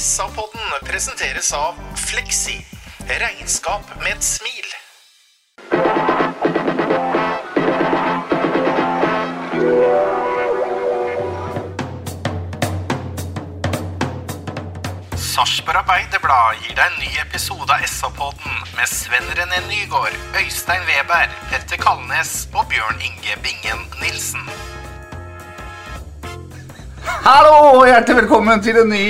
SA-podden presenteres av Fleksi. Regnskap med et smil. Sarpsborg Arbeiderblad gir deg en ny episode av SA-podden med Sven René Nygård, Øystein Weber, Petter Kalnes og Bjørn Inge Bingen Nilsen. Hallo og hjertelig velkommen til en ny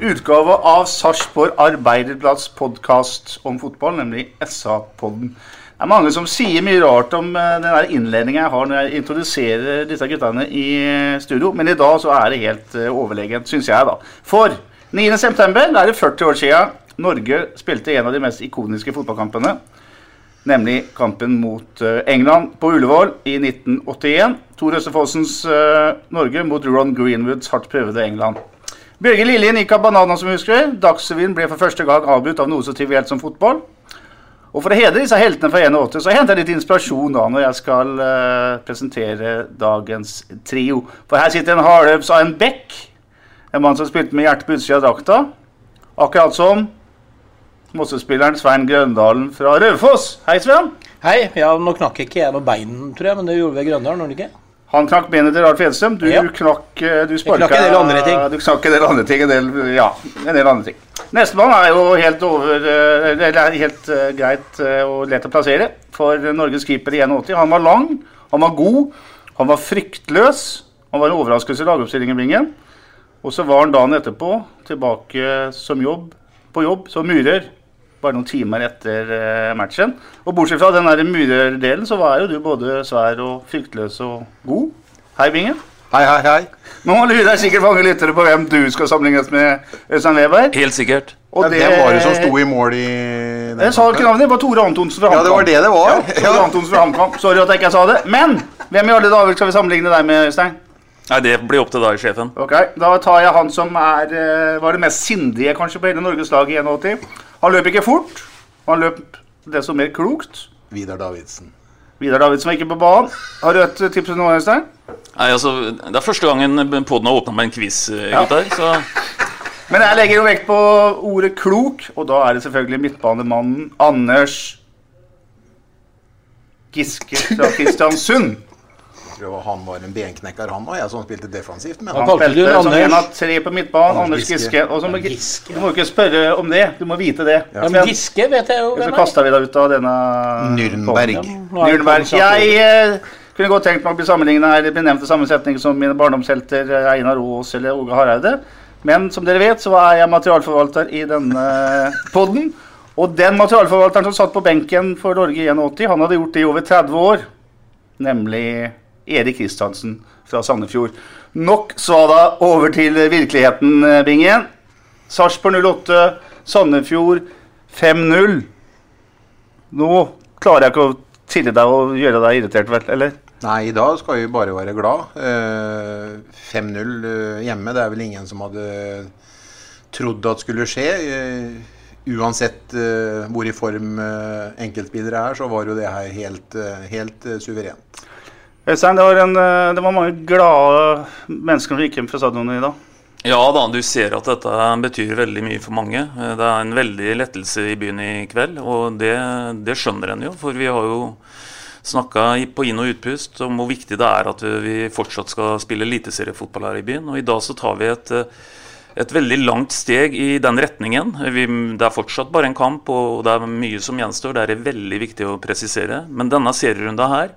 utgave av Sarpsborg Arbeiderblads podkast om fotball, nemlig SA-podden. Det er mange som sier mye rart om eh, den innledningen jeg har når jeg introduserer disse guttene i eh, studio, men i dag så er det helt eh, overlegent, syns jeg, da. For 9.9. er det 40 år siden Norge spilte en av de mest ikoniske fotballkampene. Nemlig kampen mot England på Ullevål i 1981. Tor Østefossens Norge mot Ron Greenwoods hardt prøvede England. Bjørge Lillien gikk av bananen, som husker. Dagsrevyen ble for første gang avbrutt av noe så trivielt som fotball. Og For å hedre disse heltene fra 81 så henter jeg litt inspirasjon da når jeg skal uh, presentere dagens trio. For her sitter en hardøps av en Beck. En mann som spilte med hjertet på utsida av drakta. Akkurat som Mosse-spilleren Svein Grøndalen fra Raufoss. Hei, Svein. Hei. Ja, nå knakk ikke jeg noe bein, tror jeg, men det gjorde vi i Grøndalen, gjorde det ikke? Han knakk benet til Ralf Edstrøm. Du Ja. knakk eh, Du sparka knakk en del andre ting. Du knakk en del andre ting. En del, ja, en del andre ting. Nestemann er jo helt over eh, er helt eh, greit og lett å plassere. For Norges keeper i 81. Han var lang, han var god, han var fryktløs. Han var en overraskelse i lagoppstillingen Bingen. Og så var han dagen etterpå tilbake som jobb, på jobb som murer. Bare noen timer etter eh, matchen. Og bortsett fra den murerdelen, så var jo du både svær og fryktløs og god. Hei, Bingen. Hei, hei, hei. Nå lurer sikkert mange lyttere på hvem du skal sammenlignes med Øystein Weber. Helt sikkert. Og Ja, det var det som sto i mål i den Jeg sa ikke navnet, det var Tore Antonsen fra Ja, det var det det var. Ja, Tore Antonsen fra HamKam. Sorry at jeg ikke sa det. Men hvem i alle dager skal vi sammenligne deg med, Øystein? Nei, Det blir opp til deg, sjefen. Ok, Da tar jeg han som er, eh, var det mest sindige kanskje på hele Norges lag i 81. Han løp ikke fort. Han løp desto mer klokt. Vidar Davidsen. Vidar Davidsen var ikke på banen. Har du et tips til noe, Øystein? Nei, altså, Det er første gangen poden har åpna med en quiz, eh, Ja. gutter. Så Men jeg legger jo vekt på ordet klok, og da er det selvfølgelig midtbanemannen Anders Giske fra Kristiansund. Jeg han var en benknekker, han òg, jeg som spilte defensivt. Men Han Han kalte du spilte som Anders? en av tre på midtbanen. Anders Anders Giske. Og så må, Giske. du må ikke spørre om det, du må vite det. Ja, men Giske vet jeg jo Så hvem er. kasta vi deg ut av denne Nürnberg. Er Nürnberg. Jeg eh, kunne godt tenkt meg å bli sammenligna her bli nevnt i samme setning som mine barndomshelter eh, Einar Aas eller Åge Hareide. Men som dere vet, så er jeg materialforvalter i denne podden. Og den materialforvalteren som satt på benken for Norge i 81, han hadde gjort det i over 30 år. Nemlig Erik Kristiansen fra Sandefjord. Nok svada over til virkeligheten, eh, Bingen. Sarpsborg 08, Sandefjord 5-0. Nå klarer jeg ikke å tille deg og gjøre deg irritert, vel? Eller? Nei, i dag skal vi bare være glad. Eh, 5-0 eh, hjemme, det er vel ingen som hadde trodd at skulle skje. Eh, uansett eh, hvor i form eh, enkeltspillere er, så var jo det her helt, eh, helt eh, suverent. Øystein, det var, en, eh, det var mange glade mennesker som gikk hjem fra stadionet i dag. ja da, du ser at dette betyr veldig mye for mange. Eh, Det er en veldig lettelse i byen i kveld, og det, det skjønner en jo. For vi har jo snakka på inn- og utpust om hvor viktig det er at vi fortsatt skal spille eliteseriefotball her i byen. Og i dag så tar vi et eh, et veldig langt steg i den retningen. Vi, det er fortsatt bare en kamp, og det er mye som gjenstår. Det er veldig viktig å presisere. Men denne serierunda her,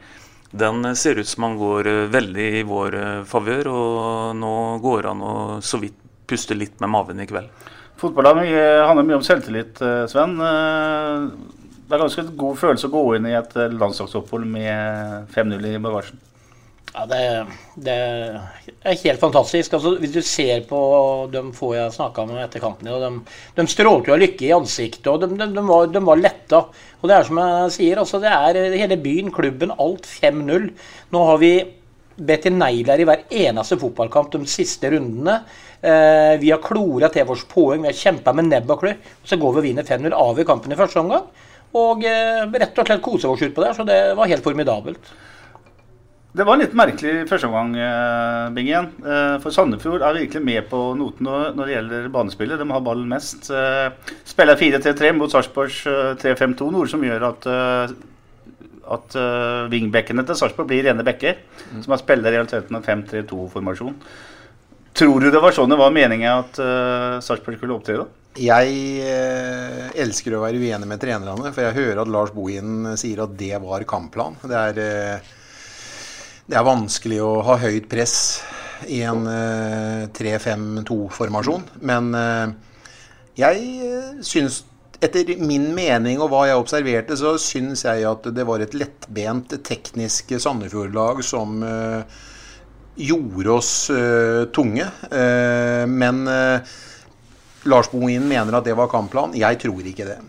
den ser ut som han går eh, veldig i vår eh, favør. Og nå går han og så vidt puster litt med maven i kveld. Fotball handler mye om selvtillit, eh, Sven. Det er ganske god følelse å gå inn i et landslagsopphold med 5-0 i bagasjen. Ja, det, det, er helt fantastisk. Altså, hvis du ser på de få jeg snakka med etter kampen, de, de strålte jo av lykke i ansiktet, og de, de, de, var, de, var, letta. Og det er som jeg sier, altså, det er hele byen, klubben, alt 5-0. Nå har vi bedt i negler i hver eneste fotballkamp de siste rundene. Eh, vi har klora til vårt poeng, vi har kjempa med nebb og klør. Så går vi og vinner 5-0, av i kampen i første omgang. Og eh, rett og slett koser oss utpå der, så det var helt formidabelt. Det var en litt merkelig førsteomgang, eh, Bingen. Eh, for Sandefjord er virkelig med på noten når det gjelder banespillet. De har ballen mest. Eh, spiller 4-3-3 mot Sarpsborgs 3-5-2, noe som gjør at at wingbackene til Sarpsborg blir rene bekker. Mm. Som har spilt i realiteten en 5-3-2-formasjon. Tror du det var sånn det var meningen at uh, Sarpsborg skulle opptre? Jeg eh, elsker å være uenig med trenerne, for jeg hører at Lars Bohin sier at det var kampplan. Det er eh, det er vanskelig å ha høyt press i en uh, 3-5-2-formasjon. Men uh, jeg uh, syns, etter min mening og hva jeg observerte, så syns jeg at det var et lettbent teknisk Sandefjord-lag som uh, gjorde oss tunge. men Lars Bohin mener at det var kampplan. Jeg tror ikke det.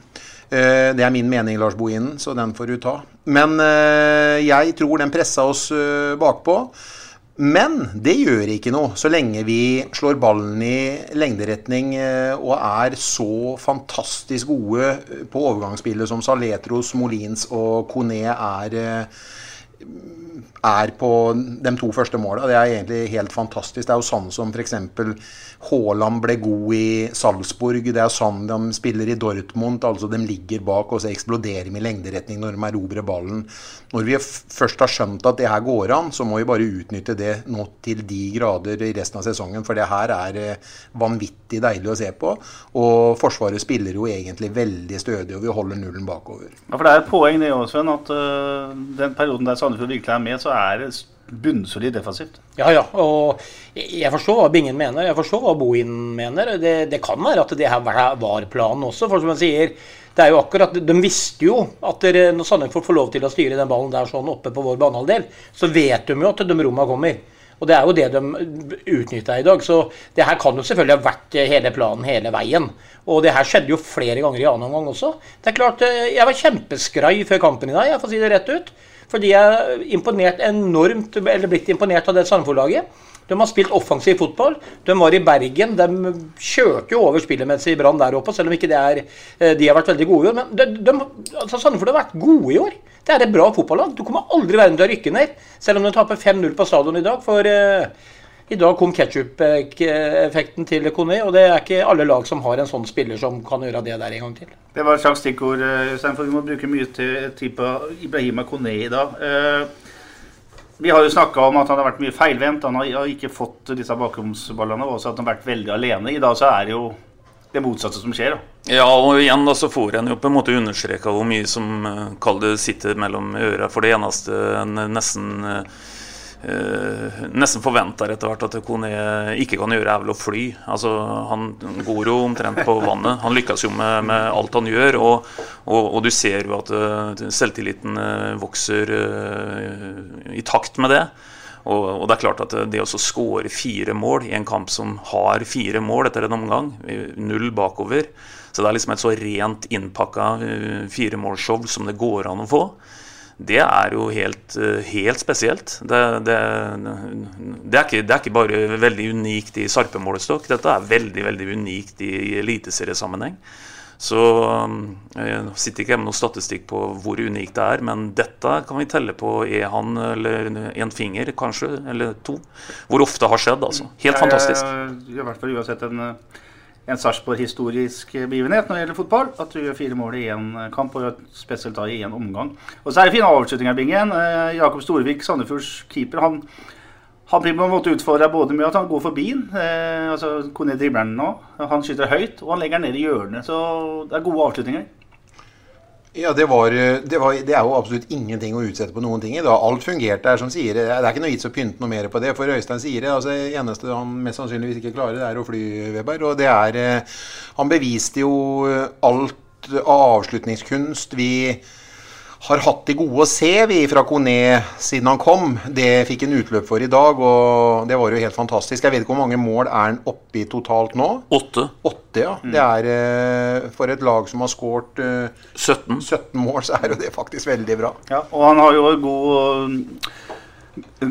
Eh, det er min mening, Lars Bohinen, så den får du ta. Men eh, jeg tror den pressa oss eh, bakpå. Men det gjør ikke noe, så lenge vi slår ballen i lengderetning og er så fantastisk gode på overgangsspillet som Saletros, Molins og Kone er er på de to første måla. Det er egentlig helt fantastisk. Det er jo sånn som f.eks. Haaland ble god i Salzburg. Det er sånn de spiller i Dortmund. altså De ligger bak og så eksploderer de i lengderetning når de erobrer ballen. Når vi først har skjønt at det her går an, så må vi bare utnytte det nå til de grader i resten av sesongen. For det her er eh, vanvittig deilig å se på. Og Forsvaret spiller jo egentlig veldig stødig, og vi holder nullen bakover. Ja, for Det er et poeng det også, Sven, at uh, den perioden der Sandefjord virkelig er med, så er det bunnsolid defensivt. Ja, ja. Og jeg forstår hva Bingen mener. Jeg forstår hva Bohin mener. Det, det kan være at det her var planen også. For som jeg sier, det er jo akkurat, De visste jo at når Sandefjord får lov til å styre den ballen der sånn oppe på vår banehalvdel, så vet de jo at de rommene kommer. Og det er jo det de utnytta i dag. Så det her kan jo selvfølgelig ha vært hele planen hele veien. Og det her skjedde jo flere ganger i annen omgang også. Det er klart, Jeg var kjempeskrai før kampen i dag, jeg får si det rett ut. Fordi jeg er imponert enormt, eller blitt imponert av det Sandefjord-laget. De har spilt offensiv fotball. De var i Bergen. De kjørte jo over spillemessig Brann der oppe, selv om ikke det er, eh, de har vært veldig gode i år. Men de, de, altså Sandefjord har vært gode i år. Det er et bra fotballag. Du kommer aldri verden til å rykke ned, selv om de taper 5-0 på stadion i dag. For uh, i dag kom ketsjup-effekten til Kone, og det er ikke alle lag som har en sånn spiller som kan gjøre det der en gang til. Det var et slags stikkord, eh, for vi må bruke mye tid på Ibrahima Kone i dag. Eh, vi har jo snakka om at han har vært mye feilvendt. Han har ikke fått disse bakromsballene, og også at han har vært veldig alene. I dag så er det jo det motsatte som skjer. Da. Ja, og igjen da så får en jo på en måte understreka hvor mye som uh, kall det sitter mellom øra. For det eneste en nesten nesten forventer etter hvert at Kone ikke kan gjøre, er å fly. Altså, han går jo omtrent på vannet. Han lykkes jo med, med alt han gjør. Og, og, og, du ser jo at uh, selvtilliten uh, vokser i takt med det. Og, og, det er klart at det å skåre fire mål i en kamp som har fire mål etter en omgang, null bakover Så det er liksom et så rent innpakka firemålsshow som det går an å få det er jo helt, eh, helt spesielt. Det, det, det, er ikke, det, er ikke, bare veldig unikt i sarpe målestokk, Dette er veldig veldig unikt i eliteseriesammenheng. Så eh, jeg sitter ikke med noe statistikk på hvor unikt det er, men dette kan vi telle på én hånd eller en finger, kanskje, eller to. Hvor ofte har skjedd, altså. Helt fantastisk. I hvert fall uansett en en Sarpsborg-historisk begivenhet når det gjelder fotball. At du gjør fire mål i én kamp, og spesielt da i én omgang. Og så er det fine avslutninger, Bingen. Eh, Jakob Storevik, Sandefjords keeper, han, han blir på en måte utfordra både med at han går forbi den, eh, altså Kone dribler den nå, han skyter høyt, og han legger den ned i hjørnet. Så det er gode avslutninger. Ja, det, var, det, var, det, er jo absolutt ingenting å utsette på noen ting i. Da. Alt fungerte her, som sier det. er ikke noe vits å pynte noe mer på det. For Øystein sier det. altså Det eneste han mest sannsynligvis ikke klarer, det er å fly, Weber. Og det er eh, Han beviste jo alt av avslutningskunst. Vi har hatt de gode å se, vi fra Kone siden han kom. Det fikk en utløp for i dag, og det var jo helt fantastisk. Jeg vet ikke hvor mange mål er han oppe i totalt nå? Åtte. Åtte, ja. Det er eh, For et lag som har skåret eh, 17. 17 mål, så er jo det faktisk veldig bra. Ja, og han har jo god,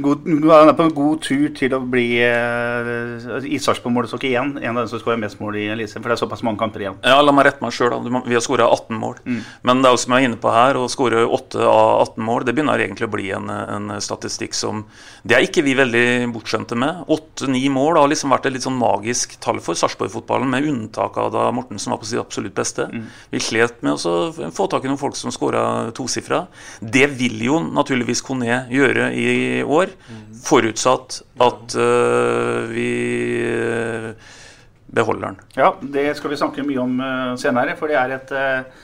god Han er på en god tur til å bli eh, I Sarpsborg-målestokk igjen en av dem som skårer mest mål i Eliteserien. For det er såpass mange kamper igjen. Ja, La meg rette meg sjøl. Vi har skåra 18 mål. Men det er jo som jeg er inne på her, å skåre 8 av 18 mål, det begynner egentlig å bli en, en statistikk som Det er ikke vi veldig bortskjemte med. 8-9 mål har liksom vært et litt sånn magisk tall for Sarpsborg-fotballen, med unntak av da Mortensen var på sitt absolutt beste. Vi slet med å få tak i noen folk som skåra tosifra. Det vil jo naturligvis Kone gjøre i år, forutsatt at uh, vi øh, beholder den. Ja, det skal vi snakke mye om uh, senere, for det er et uh,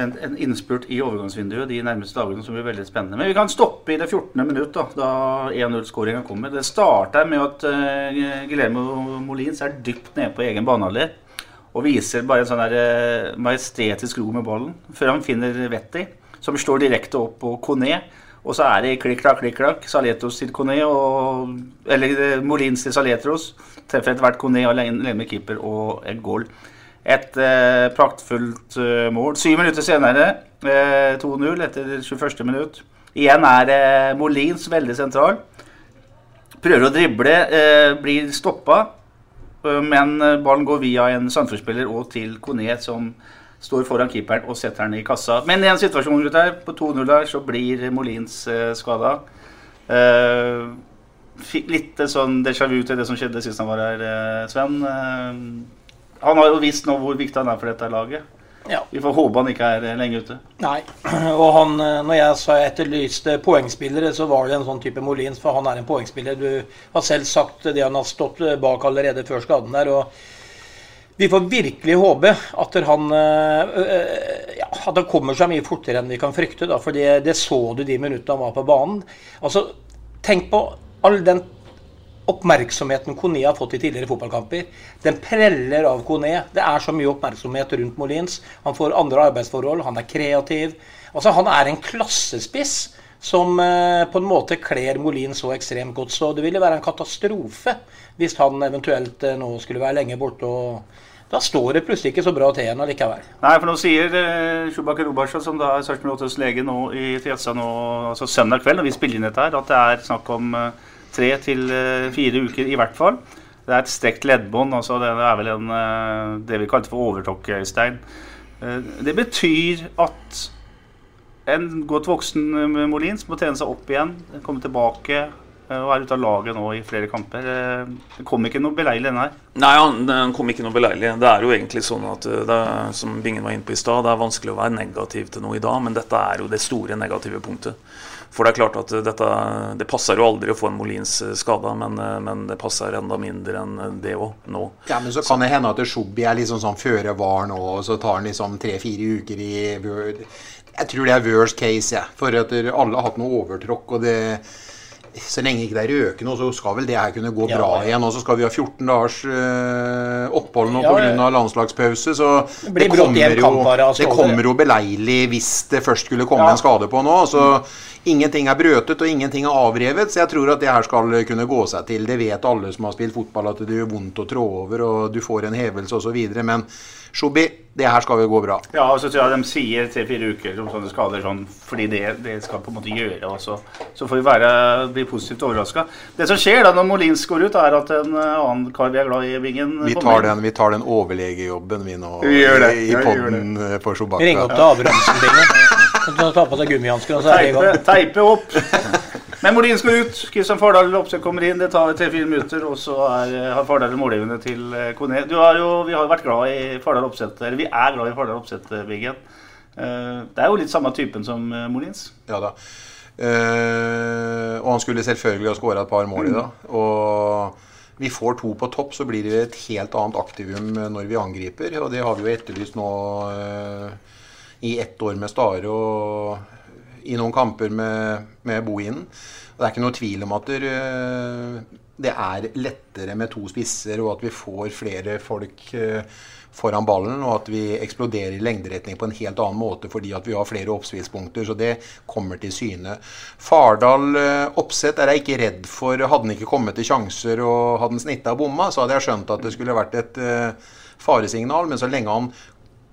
en, en innspurt i overgangsvinduet de nærmeste dagene som blir veldig spennende. Men vi kan stoppe i det 14. minutt, da, da 1-0-skåringa kommer. Det starter med at uh, Guillermo Molins er dypt nede på egen banehalvdel og viser bare en sånn der, eh, majestetisk ro med ballen før han finner Vetti, som står direkte opp på Kone. Og så er det klikk-klakk, klikk-klakk. Saletros til Kone, og, eller eh, Molins til Saletros. Treffer etter hvert Kone alene med keeper og et goal. Et eh, praktfullt eh, mål. Syv minutter senere, eh, 2-0 etter 21. minutt. Igjen er eh, Molins veldig sentral. Prøver å drible, eh, blir stoppa. eh, Men ballen går via en Sandefjord-spiller og til Kone, som står foran keeperen og setter den i kassa. Men i en situasjon der, på 2-0 der, så blir Molins eh, skada. Eh, litt eh, sånn déjà vu til det som skjedde sist han var her, eh, Sven. Han har jo visst nå hvor viktig han er for dette laget. Ja. Vi får håpe han ikke er lenge ute. Nei. Og han, når jeg sa jeg etterlyste poengspillere, så var det en sånn type Molins, for han er en poengspiller. Du har selv sagt det han har stått bak allerede før skaden der. og vi får virkelig håpe at han, øh, øh, ja, at han kommer seg mye fortere enn vi kan frykte. Da, for det, det så du de minuttene han var på banen. Altså, Tenk på all den oppmerksomheten Kone har fått i tidligere fotballkamper. Den preller av Kone. Det er så mye oppmerksomhet rundt Molins. Han får andre arbeidsforhold, han er kreativ. Altså, Han er en klassespiss som eh, på en måte kler Molin så ekstremt godt. Så det ville være en katastrofe hvis han eventuelt eh, nå skulle være lenge borte. og Da står det plutselig ikke så bra til igjen allikevel. Nei, for nå sier eh, Shubak Robasha, som da er Sarpsborg 8s lege nå i Tjetsa nå, altså søndag kveld, når vi spiller inn dette her, at det er snakk om eh, tre til eh, fire uker i hvert fall. Det er et strekt leddbånd. altså Det er vel en, eh, det vi kalte for overtokk Øystein. Eh, Det betyr at en godt voksen eh, Molins må trene seg opp igjen, komme tilbake og er ute av laget nå i flere kamper. Eh, Det kom ikke noe beleilig, denne her. Nei, den han kom ikke noe beleilig. Det er jo egentlig sånn at det er, som Bingen var inne på i stad, det er vanskelig å være negativ til noe i dag, men dette er jo det store negative punktet. For det er klart at dette, det passer jo aldri å få en Molins skada, men, men det passer enda mindre enn det òg nå. Ja, men så kan det hende at Shobby er liksom sånn føre var nå, og så tar han liksom tre-fire uker i Word. Jeg tror det er worst case, jeg. For at alle har hatt noe overtråkk, og det så lenge ikke det er røkende, så skal vel det her kunne gå Ja, bra ja. igjen. Og så skal vi ha 14 dagers øh, opphold nå Ja, pga. landslagspause. Så Det det kommer, jo, av det kommer jo beleilig hvis det først skulle komme Ja. en skade på nå. Så ingenting er brøtet og ingenting er avrevet. Så jeg tror at det her skal kunne gå seg til. Det vet alle som har spilt fotball, at det gjør vondt å trå over, og du får en hevelse osv. Men Shubi, det her skal jo gå bra. Ja, og så tror jeg de sier tre-fire uker om sånne skader sånn, fordi det, det skal på en måte gjøre også. Så får vi være, bli positivt overraska. Det som skjer da når Molins går ut, er at en eh, annen kar vi er glad i, Bingen Vi tar den, vi tar den overlegejobben vi nå Vi gjør det. i poden eh, for Sobakka. Ring opp til Abrahamsen-bingen. Ta på seg gummihansker og så er det i gang. teipe opp. Men Molins går ut. Kristian Fardal Opseth kommer inn. Det tar tre-fire minutter, og så er, har Fardal målgivende til eh, Kone. Du har jo, vi har jo vært glad i Fardal Opseth, eller vi er glad i Fardal Opseth, eh, Biggen. Eh, Det er jo litt samme typen som eh, Molins. Ja da. Eh, og han skulle selvfølgelig ha skåra et par mål i dag. Og vi får to på topp, så blir det et helt annet aktivum når vi angriper. Og det har vi jo etterlyst nå eh, i ett år med Stare og i noen kamper med, med Bohinen. Det er ikke noe tvil om at der, eh, det er lettere med to spisser, og at vi får flere folk eh, foran ballen, og at vi eksploderer i lengderetning på en helt annen måte fordi at vi har flere oppspillspunkter. Så det kommer til syne. Fardal eh, Oppsett er jeg ikke redd for. Hadde han ikke kommet til sjanser og hadde han snitta og bomma, så hadde jeg skjønt at det skulle vært et faresignal. Men så lenge han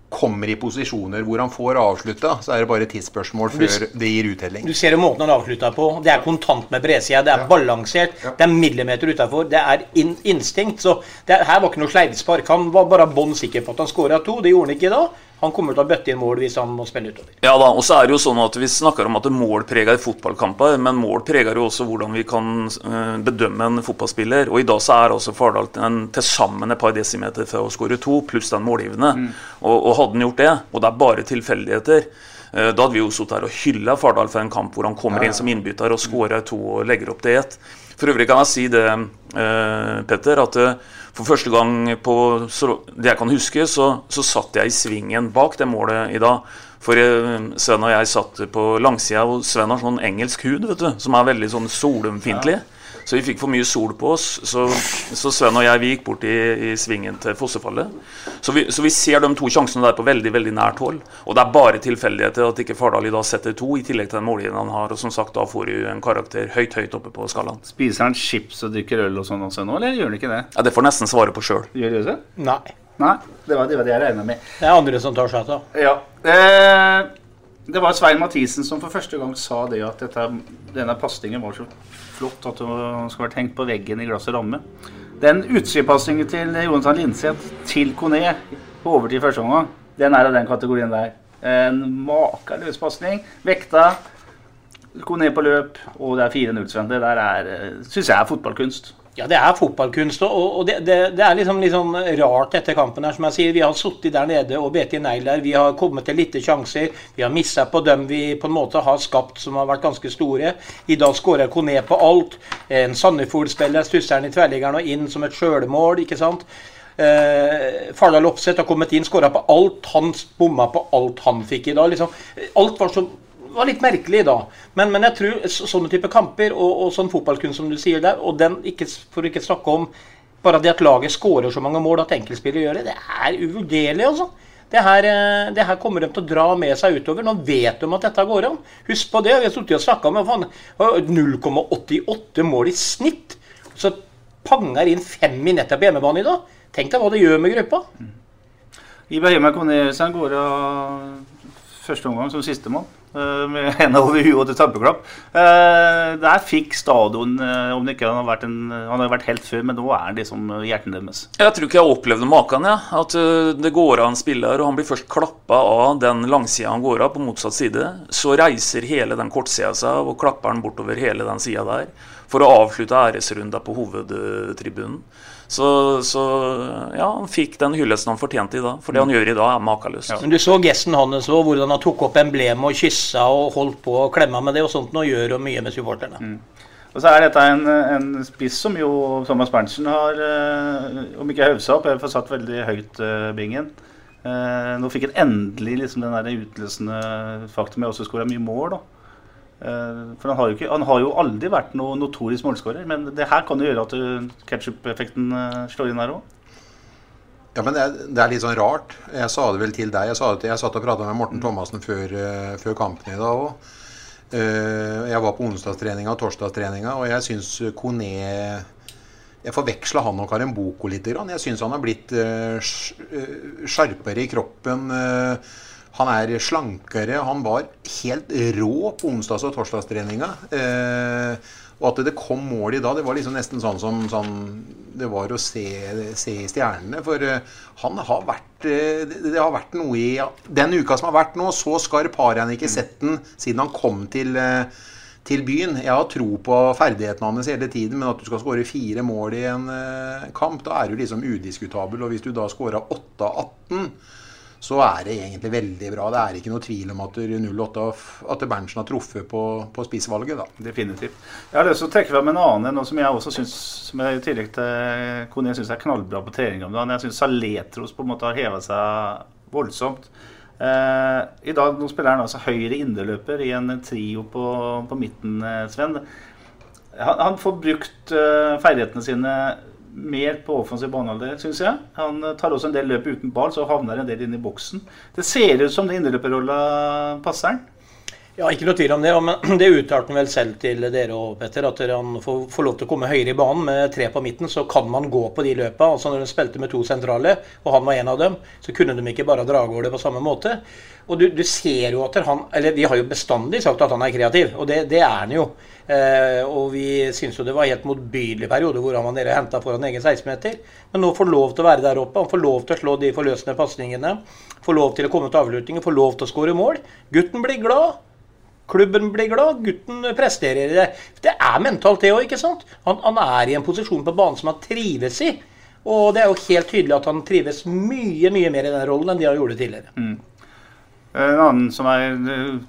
kommer i posisjoner hvor han får avslutta, så er det bare et tidsspørsmål før det gir uttelling. Du ser jo måten han avslutta på. Det er kontant med bredsida. Det er balansert. Det er millimeter utafor. Det er in instinkt. Så det her var ikke noe sleivspark. Han var bare bånn sikker på at han skåra to. Det gjorde han ikke da. Han kommer til å bøtte inn mål hvis han må spille utover. Ja da, og så er det jo sånn at Vi snakker om at mål preger fotballkamper, men mål preger jo også hvordan vi kan uh, bedømme en fotballspiller. Og I dag så er altså Fardal til sammen et par desimeter fra å skåre to, pluss den målgivende. Mm. Og, og, hadde han gjort det, og det er bare tilfeldigheter, uh, da hadde vi jo sittet her og hylla Fardal for en kamp hvor han kommer ja, ja. inn som innbytter og skårer to og legger opp til ett. For øvrig kan jeg si det, uh, Petter, at for første gang på det jeg kan huske, så, så satt jeg i svingen bak det målet i dag. For eh, Sven og jeg satt på langsida, og Sven har sånn engelsk hud vet du, som er veldig sånn solumfiendtlig. Ja. Så vi fikk for mye sol på oss. Så, så Sven og jeg vi gikk bort i, i svingen til fossefallet. Så vi, så vi, ser de to sjansene der på veldig veldig nært hold. Og det er bare tilfeldigheter at ikke Fardal i dag setter to, i tillegg til den målgiveren han har. Og som sagt, da får du en karakter høyt høyt oppe på skalaen. Spiser han chips og drikker øl og sånn også nå, eller gjør han ikke det? Ja, Det får nesten svare på sjøl. Gjør det det? Nei. Nei, det var, det var det jeg regna med. Det er andre som tar seg av. Ja. Eh, det var Svein Mathisen som for første gang sa det at dette, denne pasningen var så flott at det skal vært hengt på veggen i glass og ramme. Den utskipasningen til Jonathan Linseth til Kone på overtid første omgang, den er av den kategorien der. En makeløs pasning. Vekta. Kone på løp, og det er 4-0, Sven. Det der er, eh, syns jeg er fotballkunst. Ja, det er fotballkunst. Og, det, det, det, er liksom, liksom, rart etter kampen. her, som jeg sier. Vi har sittet der nede og bitt i negler. Vi har kommet til lite sjanser. Vi har missa på dem vi på en måte har skapt, som har vært ganske store. I dag skårer Kone på alt. En Sandefjord-spiller stusser den i tverrliggeren og inn som et sjølmål. ikke sant? Eh, Fardal Opseth har kommet inn, skåra på alt. Han bomma på alt han fikk i dag. liksom. Alt var så var litt merkelig da. Men, men jeg tror sånne type kamper og, og sånn fotballkunst som du sier der, og den, ikke, for ikke snakke om bare det at laget skårer så mange mål at enkeltspillere gjør det, det er uvurderlig, altså. Det her, eh, det her, kommer de til å dra med seg utover. Nå vet de at dette går an. Husk på det. Vi har sittet og snakka med 0,88 mål i snitt. Så panger inn fem i nettet på hjemmebane i dag. Tenk deg hva det gjør med gruppa. Ibrahima Konesen går av første omgang som sistemann. Eh, med henda over huet og til tabbeklapp. Eh, der fikk stadion eh, om det ikke en, han har vært helt før, men nå er han liksom hjertet deres. Jeg tror ikke jeg opplevde maken. Ja. At det går av en spiller, og han blir først klappa av den langsida han går av, på motsatt side. Så reiser hele den kortsida seg og klapper han bortover hele den sida der. For å avslutte æresrunda på hovedtribunen. Så, så, ja, han fikk den hyllesten han fortjente i dag. For det han gjør i dag, er makeløst. Ja. Men du så gesten hans òg, hvordan han tok opp emblemet og kyssa og holdt på og klemma med det. Og sånt nå gjør og mye med supporterne. Mm. Og så er dette en, en spiss som jo Thomas Berntsen har, eh, om ikke haussa opp, jeg har satt veldig høyt uh, bingen. Uh, nå fikk han endelig liksom den der utløsende faktum Jeg også skåra mye mål. da. Eh, for han har, ikke, han har, jo aldri vært noen notorisk målskårer, men det her kan jo gjøre at ketsjup-effekten eh, slår inn her òg. Ja, men det er, det er, litt sånn rart. Jeg sa det vel til deg. Jeg, til, jeg satt og prata med Morten Thomassen før, før kampen i dag òg. Jeg var på onsdagstreninga og torsdagstreninga, og jeg syns Kone Jeg forveksla han og Karen Boko litt. Jeg syns han har blitt skjarpere i kroppen. Uh, han er slankere. Han var helt rå på onsdags- og torsdagstreninga. Eh, og at det kom mål i dag, det var liksom nesten sånn som sånn, det var å se, se i stjernene. For eh, han har vært eh, det, det, har vært noe i Den uka som har vært nå, så skarp har han ikke sett den siden han kom til, eh, til byen. Jeg har tro på ferdighetene hans hele tiden, men at du skal skåre fire mål i en kamp, da er du liksom udiskutabel. Og hvis du da skåra 8 av 18 så er det egentlig veldig bra. Det er ikke noe tvil om at 08 at Berntsen har truffet på, på spissvalget. da. Definitivt. Jeg har lyst til å trekke fram en annen noe som jeg også synes, som jeg i tillegg til Kone syns er knallbra på trening om. Jeg syns Saletros på en måte har heva seg voldsomt. Eh, I dag nå spiller han altså høyre inderløper i en trio på, på midten, eh, Sven. han, han får brukt uh, ferdighetene sine mer på offensiv banehalvdel, syns jeg. Han uh, tar også en del løp uten ball, så havner en del inn i boksen. Det ser ut som det indreløperrolla passer han. Ja, ikke noe tvil om det. Men det uttalte han vel selv til dere og Petter. At han får, får, lov til å komme høyere i banen med tre på midten, så kan man gå på de løpa. Altså når de spilte med to sentrale, og han var en av dem, så kunne de ikke bare dra over det på samme måte. Og du, du, ser jo at han Eller vi har jo bestandig sagt at han er kreativ, og det, det er han jo. Eh, og vi syns jo det var helt motbydelig periode hvor han var nede og henta foran egen 16-meter. Men nå får lov til å være der oppe. Han får lov til å slå de forløsende pasningene. Får lov til å komme til avslutninger, får lov til å skåre mål. Gutten blir glad. Klubben blir glad, gutten presterer. i Det Det er mentalt, det òg, ikke sant? Han, han, er i en posisjon på banen som han trives i. Og det er jo helt tydelig at han trives mye mye mer i den rollen enn de har gjort det tidligere. Mm. En annen som er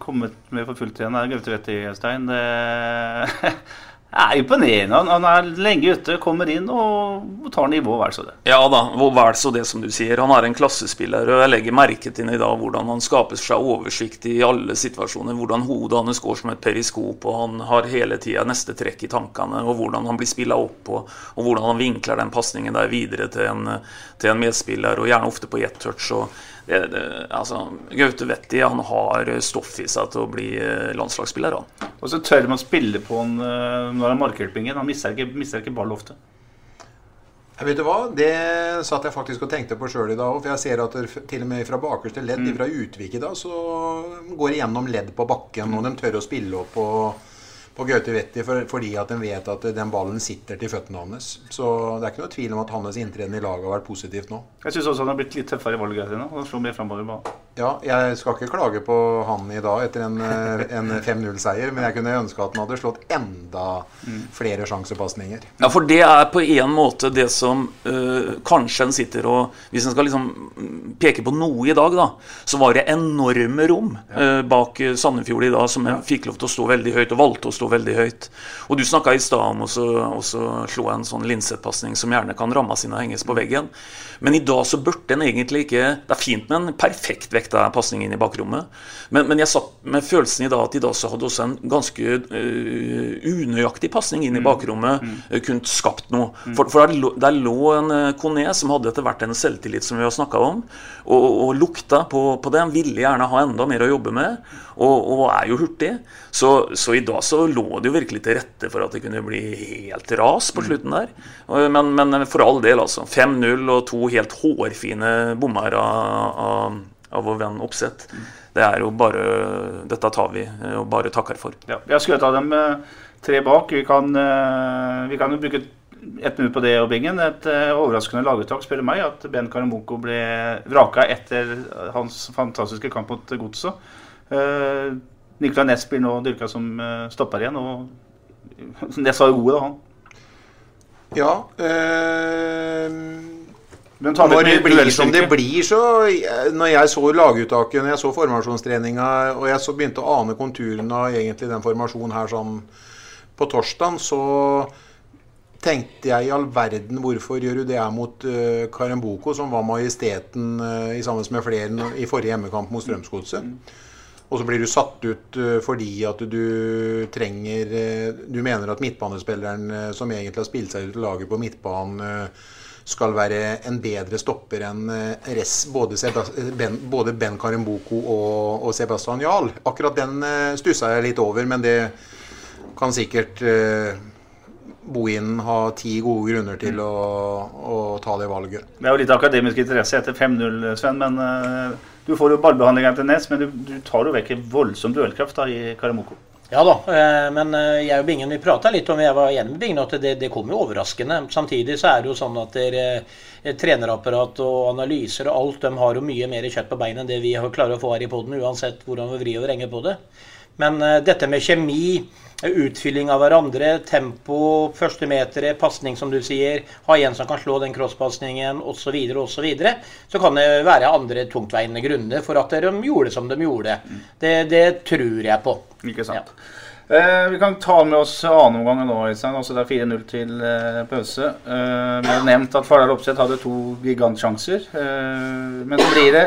kommet med for fullt igjen, er Gaute Wetti Stein. Det er imponerende. Han, er lenge ute, kommer inn og tar nivå, vel så det. Ja da, vel så det, som du sier. Han er en klassespiller. og Jeg legger merke til i dag hvordan han skaper seg oversikt i alle situasjoner. Hvordan hodet hans går som et periskop, og han har hele tida neste trekk i tankene. Og hvordan han blir spilla opp, og, og, hvordan han vinkler den pasningen der videre til en, til en medspiller, og gjerne ofte på ett touch. og det, det, altså, Gaute Vetti han har stoff i seg til å bli eh, landslagsspiller. Han. Og så tør man spille på han eh, når han er markhjelpingen. Han mister ikke, mister ikke ball ofte. Jeg vet du hva? Det satt jeg faktisk og tenkte på sjøl i dag òg. For jeg ser at det, til og med fra bakerste ledd, mm. fra Utvik i dag, så går det gjennom ledd på bakken. Og de tør å spille opp. og på Gaute Vetti for, fordi at en vet at den ballen sitter til føttene hans. Så det er ikke noe tvil om at hans inntreden i laget har vært positivt nå. Jeg syns også han har blitt litt tøffere i valget sine. Han slår mer framover i banen. Ja, jeg skal ikke klage på han i dag etter en, eh, en 5-0-seier, men jeg kunne ønske at han hadde slått enda flere sjansepasninger. Ja, for det er på en måte det som øh, kanskje en sitter og Hvis en skal liksom peke på noe i dag, da, så var det enorme rom øh, bak Sandefjord i dag som en fikk lov til å stå veldig høyt, og valgte å stå veldig høyt. Og du snakka i stad om å slå en sånn Linseth-pasning som gjerne kan ramme sine henges på veggen. Men i dag så burde en egentlig ikke Det er fint med en perfekt vekta pasning inn i bakrommet, men, men, jeg satt med følelsen i dag at i dag så hadde også en ganske uh, unøyaktig pasning inn i mm. bakrommet mm. uh, kunnet skapt noe. Mm. For, for der, lå, der, lå en uh, Kone som hadde etter hvert en selvtillit som vi har snakka om, og, og, lukta på, på det. Ville gjerne ha enda mer å jobbe med, og, og er jo hurtig. Så, så, i dag så lå det jo virkelig til rette for at det kunne bli helt ras på slutten der. Men, men for all del, altså. 5-0 og to helt hårfine bommer av, av, av vår venn Oppsett. Det er jo bare Dette tar vi og bare takker for. Ja, jeg skulle ta dem tre bak. Vi kan, eh, vi kan jo bruke ett minutt på det, og Bingen. Et overraskende laguttak, spør meg, at Ben Karamoko ble vraka etter hans fantastiske kamp mot Godset. Uh, Nicolay Næss blir nå dyrka som stopper igjen, og Næss var jo god, da, han. Ja. Øh, når det blir som det blir, så Når jeg så laguttaket, når jeg så formasjonstreninga, og jeg så begynte å ane konturene av egentlig den formasjonen her sånn på torsdag, så tenkte jeg i all verden hvorfor gjør du det her mot uh, Karemboko, som var majesteten uh, i sammen med flere i forrige hjemmekamp mot Strømsgodset. Og så blir du satt ut uh, fordi at du trenger Du mener at midtbanespilleren som egentlig har spilt seg ut i laget på midtbanen, skal være en bedre stopper enn rest, både, ben, både Ben Karimboko og, og Sebastian Jahl. Akkurat den stussa jeg litt over, men det kan sikkert Bohinen ha ti gode grunner til å, å, ta det valget. Det er jo litt akademisk interesse etter 5-0, Sven. men Eh, Du får jo ballbehandlinga til Nes, men du, du, tar jo vekk voldsom duellkraft da, i Karamoko. Ja da, eh, men eh, jeg og Bingen vi prata litt om jeg var enig med Bingen, at det, det kom jo overraskende. Samtidig så er det jo sånn at det, trenerapparat og analyser og alt, de har jo mye mer kjøtt på beinet enn det vi klarer å få her i poden, uansett hvordan vi vrir og vrenger på det. Men dette med kjemi utfylling av hverandre, tempo, første metere, pasning, som du sier, ha en som kan slå den crosspasningen osv., og så, så kan det være andre tungtveiende grunner for at de gjorde som de gjorde. Det, det tror jeg på. Ikke sant. Ja. Eh, vi kan ta med oss annenomgangen nå. Altså det er 4-0 til eh, pause. Eh, vi har nevnt at Fardal Opseth hadde to gigantsjanser. Eh, men så blir det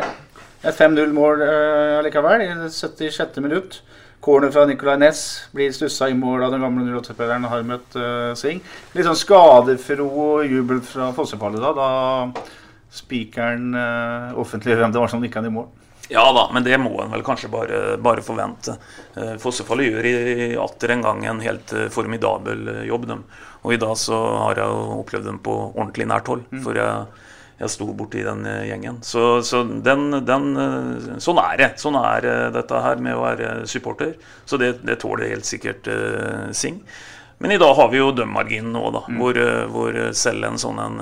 et 5-0-mål eh, allikevel i det 76. minutt. Corner fra Nicolay Næss blir stussa i mål av den gamle 08-spilleren Harmet uh, Singh. Litt sånn skadefro jubel fra Fossefallet da, da spikeren uh, offentliggjør hvem det var som nikka i mål. Ja da, men det må en vel kanskje bare, bare forvente. Eh, Fossefallet gjør i atter en gang en helt eh, formidabel eh, jobb. Dem. Og i dag så har jeg opplevd dem på ordentlig nært hold. Mm. For jeg, jeg sto borti den gjengen. Så, så den, den, sånn er det. Sånn er dette her med å være supporter. Så det, det tåler helt sikkert uh, Sing. Men i dag har vi jo dømmarginen nå, da. Mm. Hvor, hvor selv en sånn en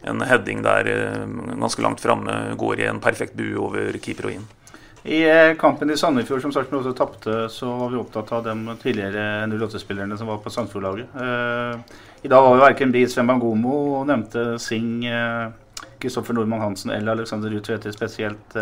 en heading der eh, ganske langt framme går i en perfekt bue over keeper og inn. I eh, kampen i Sandefjord, som Sarpsborg også tapte, så var vi opptatt av de tidligere 08-spillerne som var på Sandefjord-laget. Eh, I dag var vi verken Bris Wembangomo og nevnte Sing, Kristoffer Nordmann Hansen eller Alexander Ruud Tvedte spesielt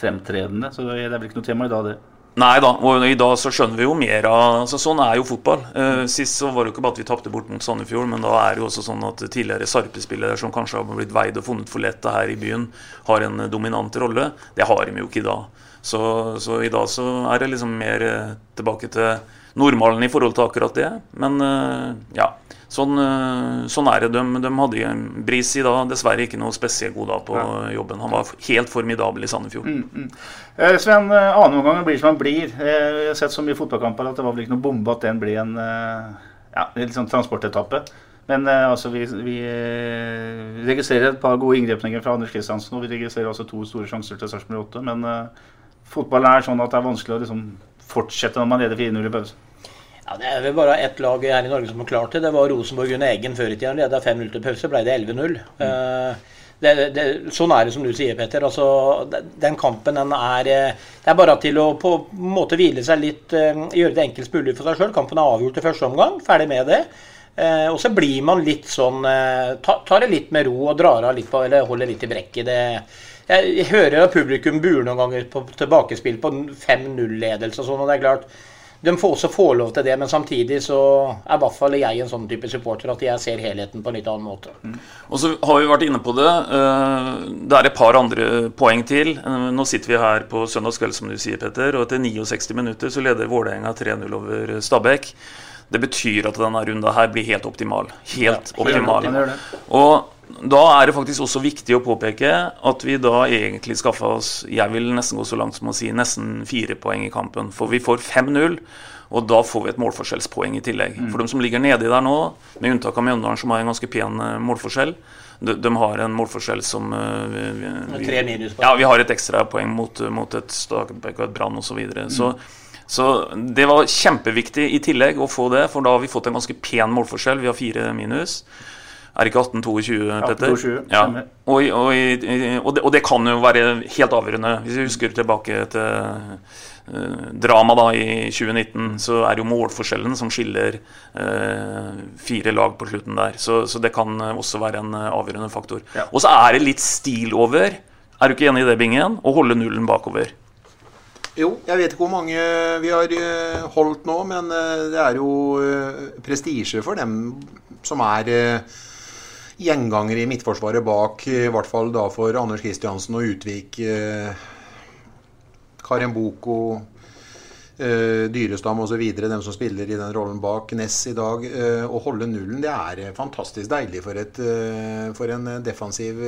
fremtredende. Så det er vel ikke noe tema i dag, det. Nei da, og i dag så skjønner vi jo mer av altså Sånn er jo fotball. Eh, sist så var det jo ikke bare at vi tapte bort mot Sandefjord, men da er det jo også sånn at tidligere Sarpe-spillere som kanskje har blitt veid og funnet for lette her i byen, har en dominant rolle. Det har de jo ikke i dag. Så, så i dag så er det liksom mer eh, tilbake til normalen i forhold til akkurat det. Men eh, ja. Sånn, eh, sånn, er det. De, de hadde Brisi da dessverre ikke noe spesielt god dag på ja. jobben. Han var helt formidabel i Sandefjord. Mm, mm. Eh, Sven, eh, annen omgang blir som han blir. Jeg har sett så mye fotballkamper at det var vel ikke noe bombe at den blir en ja, sånn transportetappe. Men eh, altså, vi, vi, registrerer et par gode inngrepninger fra Anders Kristiansen. Og vi registrerer også to store sjanser til Sarpsborg 8. Men eh, fotballen er sånn at det er vanskelig å liksom, fortsette når man leder 4-0 i pause. Ja, Det er vel bare ett lag her i Norge som har klart det. Det var Rosenborg under Egen før i tida. Leda 5-0 til pause, ble det 11-0. Mm. Uh, sånn er det som du sier, Petter. Altså, den kampen den er eh, Det er bare til å på en måte hvile seg litt, uh, gjøre det enkelt mulig for seg sjøl. Kampen er avgjort i første omgang. Ferdig med det. Og så blir man litt sånn ta, Tar det litt med ro og drar av litt på, eller holder litt i brekket. Det, jeg hører at publikum buer noen ganger på tilbakespill på 5-0-ledelse og sånn. og det er klart de får også få lov til det, men samtidig så er i hvert fall jeg en sånn type supporter at jeg ser helheten på en litt annen måte. Mm. Og så har vi vært inne på det. Eh, det er et par andre poeng til. Eh, nå sitter vi her på søndagskveld, som du sier, Petter, og etter 69 minutter så leder Vålerenga 3-0 over Stabæk. Det betyr at denne runda her blir helt optimal. Helt ja, optimal. Og da er det faktisk også viktig å påpeke at vi da egentlig skaffa oss Jeg vil nesten gå så langt som å si nesten fire poeng i kampen. For vi får 5-0, og da får vi et målforskjellspoeng i tillegg. Mm. For de som ligger nedi der nå, med unntak av Mjøndalen, som har en ganske pen eh, målforskjell, de, de, har en målforskjell som uh, vi, vi, Ja, vi har et ekstrapoeng mot, mot et Stakebekk og et Brann osv. Så, videre. mm. så så det var kjempeviktig i tillegg å få det, for da har vi fått en ganske pen målforskjell. Vi har fire minus. Er ikke 1822, Petter? 1822, ja. Og, og, og, det, og, det, kan jo være helt avgjørende. Hvis vi husker tilbake til uh, drama da i 2019, så er det jo målforskjellen som skiller uh, fire lag på slutten der. Så, så, det kan også være en avgjørende faktor. Ja. Og så er det litt stil over, er du ikke enig i det, Bingen, å holde nullen bakover? Jo, jeg vet ikke hvor mange vi har eh, holdt nå, men det er jo prestisje for dem som er gjengangere i midtforsvaret bak, i hvert fall da for Anders Kristiansen og Utvik. Eh, Eh, Dyrestam osv., dem som spiller i den rollen bak Ness i dag. Uh, å holde nullen det er fantastisk deilig for, et, uh, for, en, defensiv,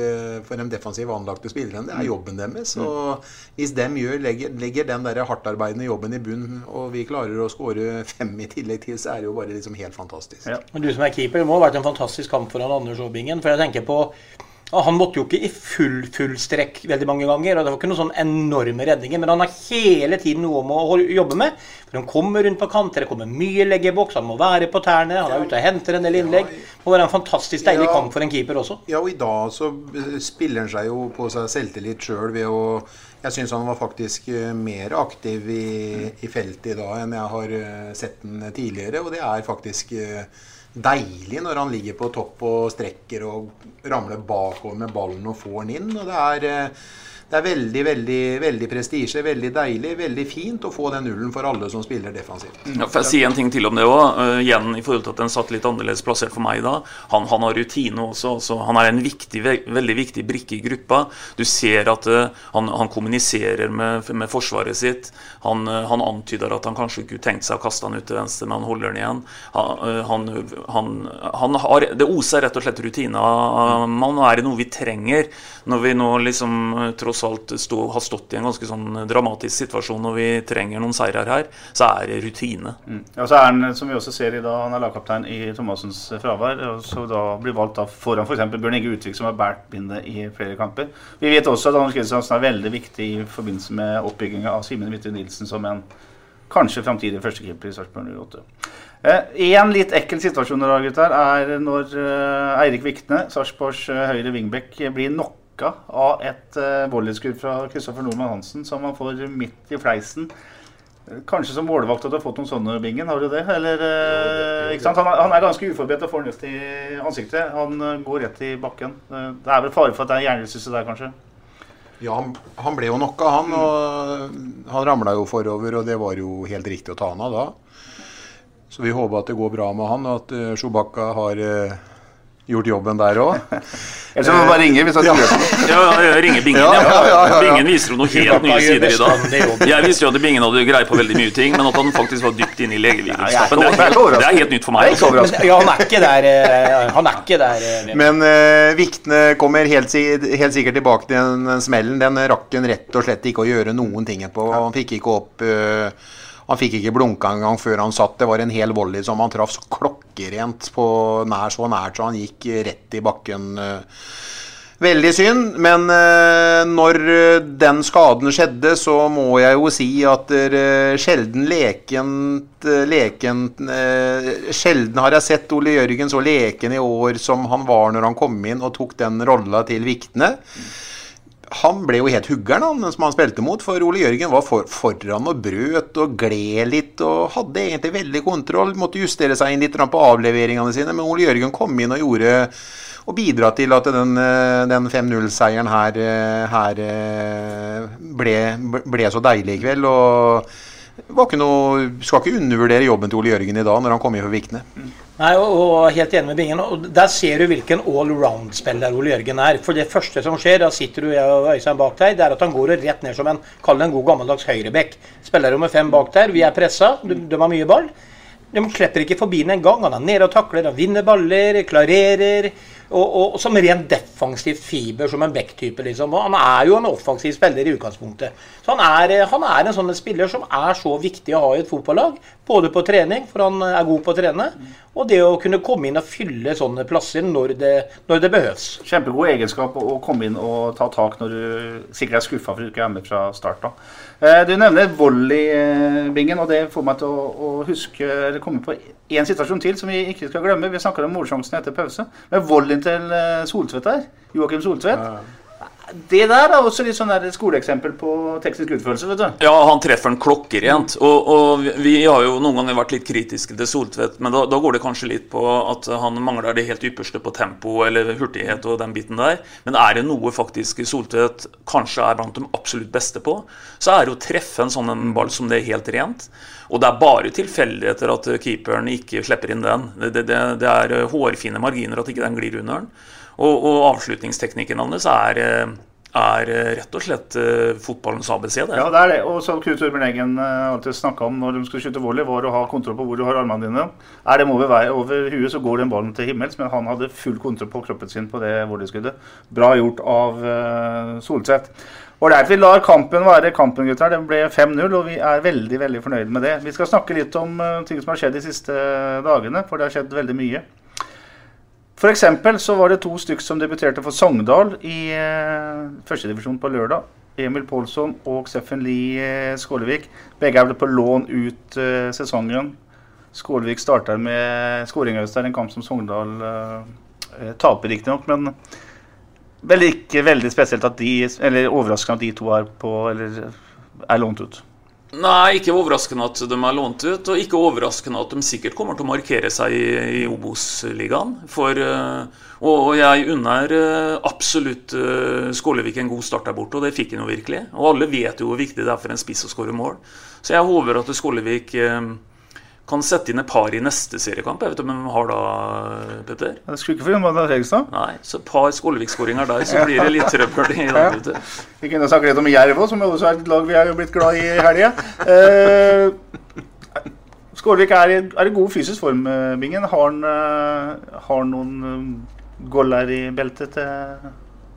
for en defensiv anlagte spillere. Det er mm. jobben deres. Mm. Og hvis dem gjør, legger, legger den der hardtarbeidende jobben i bunn, og vi klarer å skåre fem i tillegg til, så er det jo bare liksom helt fantastisk. Ja. Men Du som er keeper, det må ha vært en fantastisk kamp foran Anders Aabingen. For jeg tenker på han måtte jo ikke i full full strekk veldig mange ganger. og Det var ikke noen sånn enorme redninger, men han har hele tiden noe om å jobbe med. For Han kommer rundt på kanter, det kommer mye leggeboks, han må være på tærne. Han er ute og henter en del innlegg. Det må være en fantastisk deilig ja, kamp for en keeper også. Ja, og i dag så spiller han seg jo på seg selvtillit sjøl ved å jeg syns han var faktisk eh, mer aktiv i, i feltet i dag enn jeg har eh, sett den tidligere. Og det er faktisk eh, deilig når han ligger på topp og strekker og ramler bakover med ballen og får den inn. og det er, det er veldig veldig, veldig prestisje, veldig deilig, veldig fint å få den nullen for alle som spiller defensivt. Ja, får jeg si en ting til om det òg. igjen i forhold til at den satt litt annerledes plassert for meg da. Han, han har rutine også. så Han er en viktig, ve veldig viktig brikke i gruppa. Du ser at uh, han, han, kommuniserer med, med, forsvaret sitt. Han, uh, han, antyder at han kanskje ikke tenkt seg å kaste han ut til venstre, men han holder den igjen. Han, har, det oser rett og slett rutine. Man er det noe vi trenger når vi nå liksom tross alt stå, har stått i en ganske sånn dramatisk situasjon og vi trenger noen seirer her, så er det rutine. Mm. Ja, så er han, som vi også ser i dag, han er lagkaptein i Thomassens fravær. og så da blir valgt da foran f.eks. Bjørn Inge Utvik, som har båret bindet i flere kamper. Vi vet også at Anders Kristiansen er veldig viktig i forbindelse med oppbygginga av Simen Hvitte Nilsen som en kanskje framtidig førstekeeper i Sarpsborg 08. Eh, en litt ekkel situasjon der, gutter, er når eh, Eirik Vikne, Sarpsborgs eh, høyre wingback, blir nok dekka av et uh, volleyskudd fra Kristoffer Nordmann Hansen som han får midt i fleisen. Kanskje som målvakt hadde fått noen sånne, Bingen? Har du det? Eller, uh, ikke sant? Han, han, er ganske uforberedt og får nøst i ansiktet. Han uh, går rett i bakken. Uh, det er vel fare for at det er hjernerystelse der, kanskje? Ja, han, han, ble jo knocka, han. Og han ramla jo forover, og det var jo helt riktig å ta han av da. Så vi håper at det går bra med han, og at uh, Shubakka har gjort jobben der òg. Ellers må vi bare ringe hvis han ja. ja, ja, ringe Bingen. Ja, ja, ja, ja, Bingen viser jo noen helt nye sider i dag. Jeg visste jo at Bingen hadde greie på veldig mye ting, men at han faktisk var dypt inne i legevitenskapen, det, det, er helt nytt for meg. Altså. Ja, han er ikke der. Eh, han er ikke der. Eh, men uh, Viktene kommer helt, helt, sikkert tilbake til den smellen. Den rakk han rett og slett ikke å gjøre noen ting på. Han fikk ikke opp uh, han fikk ikke blunka engang før han satt. Det var en hel volley som han traff klokkerent på nær så nært, så han gikk rett i bakken. Veldig synd, men eh, når den skaden skjedde, så må jeg jo si at sjelden lekent, lekent Sjelden har jeg sett Ole Jørgen så leken i år som han var når han kom inn og tok den rolla til Viktene han ble jo helt huggeren, han som han spilte mot. For Ole Jørgen var for, foran og brøt og gled litt og hadde egentlig veldig kontroll. Måtte justere seg inn litt på avleveringene sine, men Ole Jørgen kom inn og gjorde og bidra til at den, den 5-0-seieren her, her ble, ble, så deilig i kveld. og ikke noe, Skal ikke undervurdere jobben til Ole Jørgen i dag når han kom inn for Vikne. Nei, og, og helt enig med Bingen. og Der ser du hvilken allround-spiller Ole Jørgen er. For det første som skjer, da sitter du og Øystein bak deg, det er at han går rett ned som en kall en god gammeldags høyrebekk. Spiller med fem bak der, vi er pressa, de, de har mye ball. De slipper ikke forbi den en gang. Han er nede og takler, han vinner baller, klarerer. Og, og, og, som rent defensivt fiber, som en back-type. Liksom. han er jo en offensiv spiller i utgangspunktet. Så han er, han er, en sånn spiller som er så viktig å ha i et fotballag. Både på trening, for han er god på å trene, og det å kunne komme inn og fylle sånne plasser når det, når det behøves. Kjempegod egenskap å komme inn og ta tak når du sikkert er skuffa for du ikke er med fra start. Eh, du nevner volleybingen, og det får meg til å, å huske, eller komme på en situasjon til som vi ikke skal glemme. Vi snakker om målsjansen etter pause. Men volleyen til eh, Soltvedt her, Joakim Soltvedt ja. Det der er også litt sånn et skoleeksempel på teknisk utførelse. vet du. Ja, han treffer en klokkerent. Og, og, vi har jo noen ganger vært litt kritiske til Soltvedt, men da, da, går det kanskje litt på at han mangler det helt ypperste på tempo eller hurtighet og den biten der. Men er det noe faktisk Soltvedt kanskje er blant de absolutt beste på, så er det å treffe en sånn ball som det er helt rent. Og det er bare tilfeldigheter at keeperen ikke slipper inn den. Det, det, det er hårfine marginer at ikke den glir under den. Og, og avslutningsteknikken hans er, eh, er eh, rett og slett uh, fotballens ABC. Det. Ja, det er det. Og som Knut Urban Eggen alltid snakka om når de skulle skyte volley, var å ha kontroll på hvor du har armene dine. Er dem over, vei, over huet, så går den ballen til himmels. Men han hadde full kontroll på kroppen sin på det volleyskuddet. Bra gjort av Solseth. Ålreit, vi lar kampen være kampen, gutter. Det ble 5-0, og vi er veldig veldig fornøyd med det. Vi skal snakke litt om ting som har skjedd de siste dagene, for det har skjedd veldig mye. F.eks. så var det to stykker som debuterte for Sogndal i eh, førstedivisjon på lørdag. Emil Pålsson og Steffen Lie uh, Skålevik. Begge er vel på lån ut eh, sesongen. Skålevik starter med skåring i en kamp som Sogndal eh, taper, riktignok, men Vel ikke veldig spesielt at de Eller overraskende at de to er på Eller er lånt ut. Nei, ikke overraskende at de er lånt ut. Og ikke overraskende at de sikkert kommer til å markere seg i, i Obos-ligaen. Uh, og jeg unner absolutt Skålevik en god start der borte, og det fikk han jo virkelig. Og alle vet jo hvor viktig det er for en spiss å skåre mål. Så jeg håper at Skålevik kan sette inn et par i neste seriekamp. Jeg vet ikke om de har da, Petter? Det skulle ikke forundre Fredrikstad. Nei, så et par Skålevik-skåringer der, så blir det litt trøbbel i dag. Ja. Vi kunne snakket litt om Jerv òg, som også er et lag vi er blitt glad i i helga. Eh, Skålevik er, er, i god fysisk form, eh, Bingen. Har han, uh, har noen uh, goller i beltet til,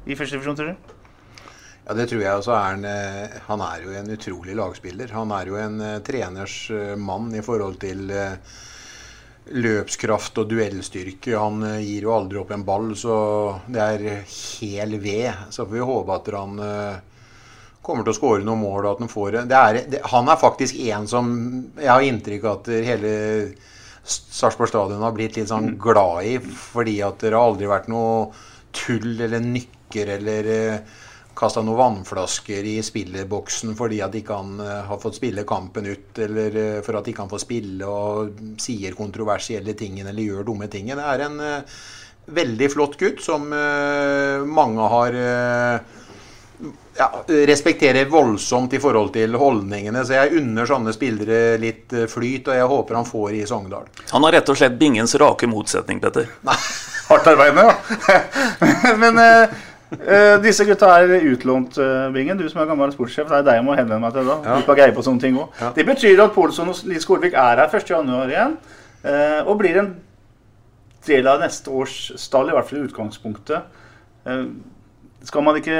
i første divisjon, tror du? Ja, det tror jeg. også er han, eh, han er jo en utrolig lagspiller. Han er jo en uh, treners uh, mann i forhold til løpskraft og duellstyrke. Han gir jo aldri opp en ball, så det er hel ved. Så får vi håpe at han kommer til å skåre noen mål. og at Han får det er, det, Han er faktisk en som jeg har inntrykk av at hele Sarpsborg stadion har blitt litt sånn glad i. Fordi at det har aldri vært noe tull eller nykker eller kasta noen vannflasker i spillerboksen fordi at ikke han uh, har fått spille kampen ut, eller uh, for at ikke han får spille og sier kontroversielle ting eller gjør dumme ting. Det er en uh, veldig flott gutt som mange har ja, respekterer voldsomt i forhold til holdningene. Så jeg unner sånne spillere litt flyt, og jeg håper han får i Sogndal. Han har rett og slett bingens rake motsetning, Petter. Hardt arbeidende, ja. Men Uh, disse gutta er utlånt, uh, Bingen. Du som er gammel sportssjef. Det er deg jeg må henvende meg til da. Ja. Du greie på sånne ting også. Ja. Det betyr at Pålsson og Lise Skålvik er her 1.1 igjen. Uh, og blir en del av neste års stall, i hvert fall i utgangspunktet. skal man ikke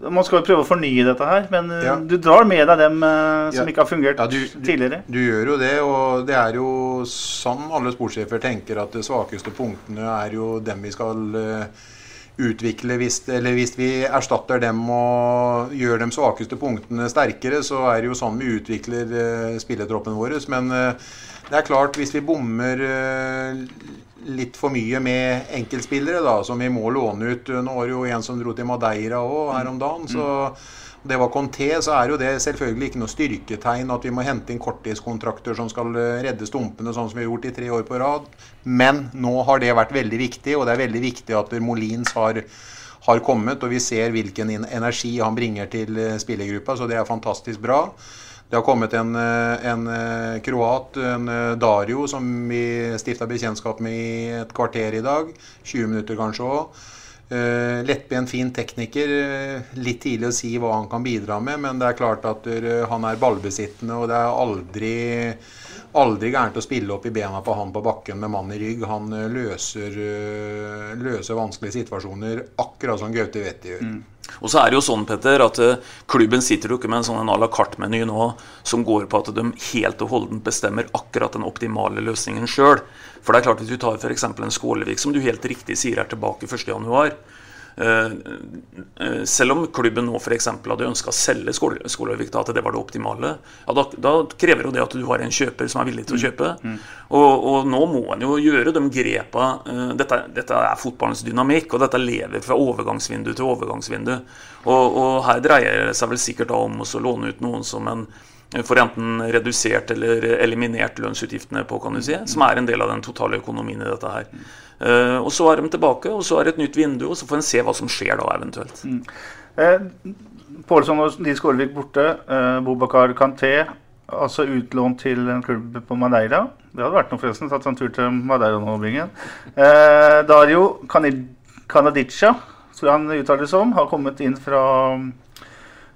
Man skal jo prøve å fornye dette her, men ja. du drar med deg dem som ikke har fungert du, tidligere. Du, du, gjør jo det, og det er jo sånn alle sportssjefer tenker at de svakeste punktene er jo dem vi skal utvikle hvis, eller hvis vi erstatter dem og gjør de svakeste punktene sterkere, så er det jo sånn vi utvikler uh, spilletroppen vår. Men uh, det er klart, hvis vi bommer uh, litt for mye med enkeltspillere, da, som vi må låne ut Nå var det jo en som dro til Madeira òg her om dagen. så det var Conté, så er jo det selvfølgelig ikke noe styrketegn at vi må hente inn korttidskontrakter som skal eh, redde stumpene, sånn som vi har gjort i tre år på rad. Men nå har det vært veldig viktig, og det er veldig viktig at Molins har, har kommet. Og vi ser hvilken energi han bringer til eh, spillergruppa, så det er fantastisk bra. Det har kommet en, eh, en kroat, en Dario, som vi stifta bekjentskap med i et kvarter i dag. 20 minutter kanskje òg. Uh, lettbent, fin tekniker. Uh, litt tidlig å si hva han kan bidra med, men det er klart at han er ballbesittende, og det er aldri, aldri gærent å spille opp i bena på han på bakken med mann i rygg. Han løser, løser, vanskelige situasjoner, akkurat som Gaute Wetti gjør. Mm. Og så er det jo sånn, Petter, at Klubben sitter jo ikke med en sånn à la carte-meny nå som går på at de helt og holdent bestemmer akkurat den optimale løsningen sjøl. For det er klart Hvis du tar f.eks. en Skålevik, som du helt riktig sier er tilbake 1.1. Uh, uh, selv om klubben nå f.eks. hadde ønska å selge Skålevik, da, at det var det optimale, ja, da, da, krever jo det at du har en kjøper som er villig til å kjøpe. Mm. Mm. Og, og, nå må en jo gjøre de grepa uh, dette, dette, er fotballens dynamikk, og dette lever fra overgangsvindu til overgangsvindu. Og, og her dreier det seg vel sikkert om å låne ut noen som en får enten redusert eller eliminert lønnsutgiftene på, kan du si, som er en del av den totale økonomien i dette her. Uh, og Så er de tilbake, og så er det et nytt vindu, og så får en se hva som skjer da eventuelt. Mm. Eh, Pålsson og Nils Skålevik borte. Eh, Bobakar Kanté altså utlånt til en klubb på Madeira. Det hadde vært noe, forresten. Tatt en tur til Madeira nå, Bingen. Eh, Dario Kanadica, tror jeg han uttaler det som, har kommet inn fra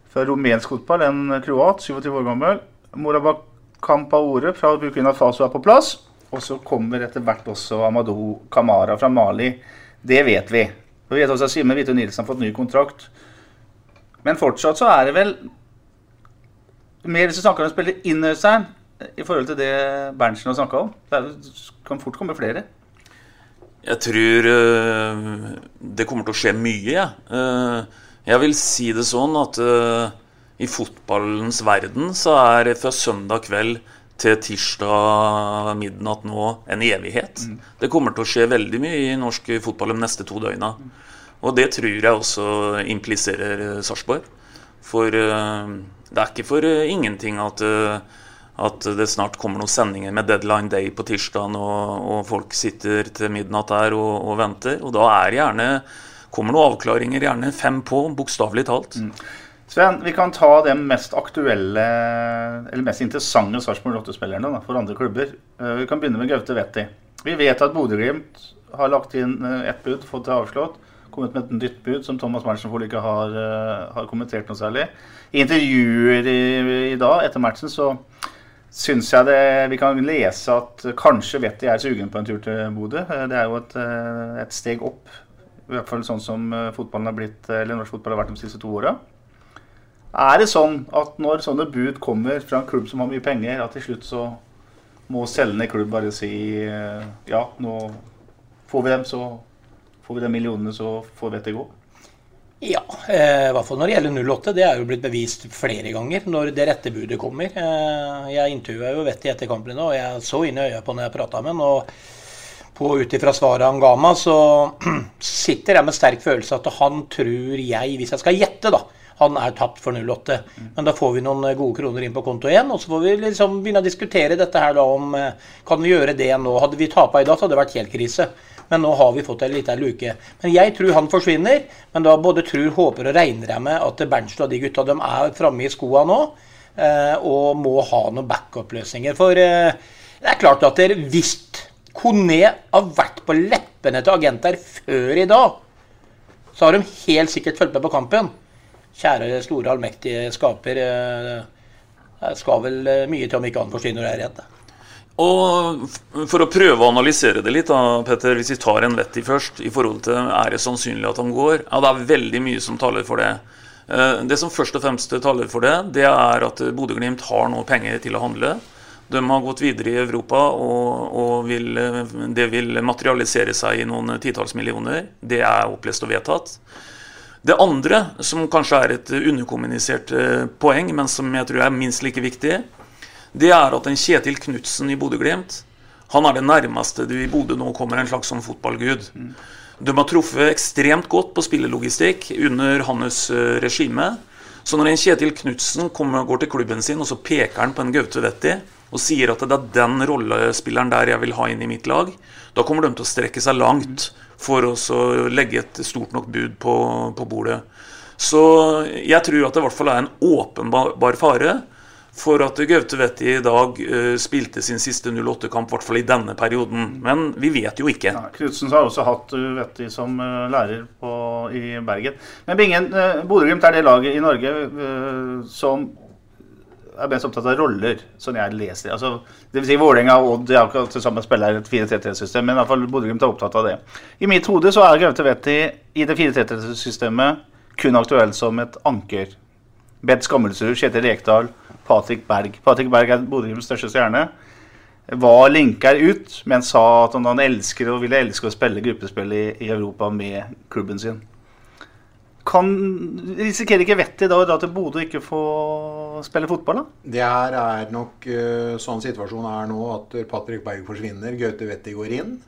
fra rumensk fotball, en kroat, 27 år gammel. Morabak Kampaore fra Burkina Faso er på plass. Og så kommer etter hvert også Amadou Kamara fra Mali. Det vet vi. Og vi vet også at Simen Hvite Nilsen har fått ny kontrakt. Men fortsatt så er det vel mer hvis vi snakker om å spille Øystein, i forhold til det Berntsen har snakka om. Det kan fort komme flere. Jeg tror uh, det kommer til å skje mye, jeg. Ja. Uh, jeg vil si det sånn at uh, i fotballens verden så er fra søndag kveld til tirsdag midnatt nå en evighet. Mm. Det kommer til å skje veldig mye i norsk fotball de neste to døgna. Og det tror jeg også impliserer Sarpsborg. For uh, det er ikke for uh, ingenting at, uh, at det snart kommer noen sendinger med deadline day på tirsdag, og, og, folk sitter til midnatt der og, og, venter. Og da er gjerne kommer noen avklaringer, gjerne fem på, bokstavelig talt. Mm. Sven, vi kan ta de mest aktuelle, eller mest interessante Sarpsborg 8-spillerne for andre klubber. Vi kan begynne med Gaute Vetti. Vi vet at Bodø-Glimt har lagt inn ett bud, fått det avslått kommet med et nytt bud som Thomas Berntsenfold ikke har, uh, har, kommentert noe særlig. I intervjuer i, i dag etter matchen så syns jeg det, vi kan lese at kanskje Vetti er sugen på en tur til Bodø. Eh, det er jo et, eh, et, steg opp, i hvert fall sånn som fotballen har blitt, eller norsk fotball har vært de siste to åra. Er det sånn at når sånne bud kommer fra en klubb som har mye penger, at til slutt så må selgende klubb bare si ja, nå får vi dem, så Får vi de millionene, så får vi dette gå? Ja, eh, i hvert fall når det gjelder 08. Det er jo blitt bevist flere ganger når det rette budet kommer. Eh, jeg intervjua jo Vetti etter kampen og jeg så inn i øya på når jeg prata med han. og Ut ifra svaret han ga meg, så sitter jeg med sterk følelse at han tror jeg, hvis jeg skal gjette, da, han er tapt for 08. Men da får vi noen gode kroner inn på konto igjen. Og så får vi liksom begynne å diskutere dette her da om eh, Kan vi gjøre det nå? Hadde vi tapa i dag, så hadde det vært helt krise. Men nå har vi fått en liten luke. Men jeg tror han forsvinner. Men da både tror, håper og regner jeg med at Berntsen og de gutta de er framme i skoa nå. Eh, og må ha noen backup-løsninger. For eh, det er klart at hvis Kone har vært på leppene til agenter før i dag, så har de helt sikkert fulgt med på kampen. Kjære store, allmektige skaper. Eh, skal vel mye til om ikke han forsvinner det er redd. Og For å prøve å analysere det litt, da, Petter, hvis vi tar en Vetti først, i forhold til er det sannsynlig at han går, ja, det er veldig mye som taler for det. Eh, det som først og fremst taler for det, det er at Bodø-Glimt har nå penger til å handle. De har gått videre i Europa, og, og vil, det vil materialisere seg i noen titalls millioner. Det er opplest og vedtatt. Det andre, som kanskje er et underkommunisert eh, poeng, men som jeg tror er minst like viktig, det er at en Kjetil Knutsen i Bodø-Glimt han er det nærmeste du i Bodø nå kommer en slags sånn fotballgud. De har truffet ekstremt godt på spillelogistikk under hans eh, regime. Så når en Kjetil Knutsen går til klubben sin og så peker han på en Gaute Vetti og sier at det er den rollespilleren der jeg vil ha inn i mitt lag, da kommer de til å strekke seg langt for å legge et stort nok bud på, på bordet. Så jeg tror at det i hvert fall er en åpenbar fare for at Gaute Wetti i dag uh, spilte sin siste 08-kamp, i hvert fall i denne perioden. Men vi vet jo ikke. Ja, Knutsen har også hatt uh, som uh, lærer på, i Bergen. Men Bingen, uh, Bodø-Glimt er det laget i Norge som er mest opptatt av roller, sånn jeg leser. Altså, det vil si Vålerenga og Odd er akkurat til sammen spiller et 4-3-3-system, men i hvert fall Bodø-Glimt er opptatt av det. I mitt hode så er Gaute Vetti i det 4-3-3-systemet kun aktuell som et anker. Bent Skammelsrud, Kjetil Rekdal Patrick Berg. Patrick Berg er Bodø-Glimts største stjerne. Var linker ut, men sa at han elsker og ville elske å spille gruppespill i, i Europa med klubben sin. Kan, risikerer ikke Vetti da, da til Bodø ikke få spille fotball? da? Det her er nok uh, sånn situasjonen er nå, at Patrick Berg forsvinner, Gaute Vetti går inn.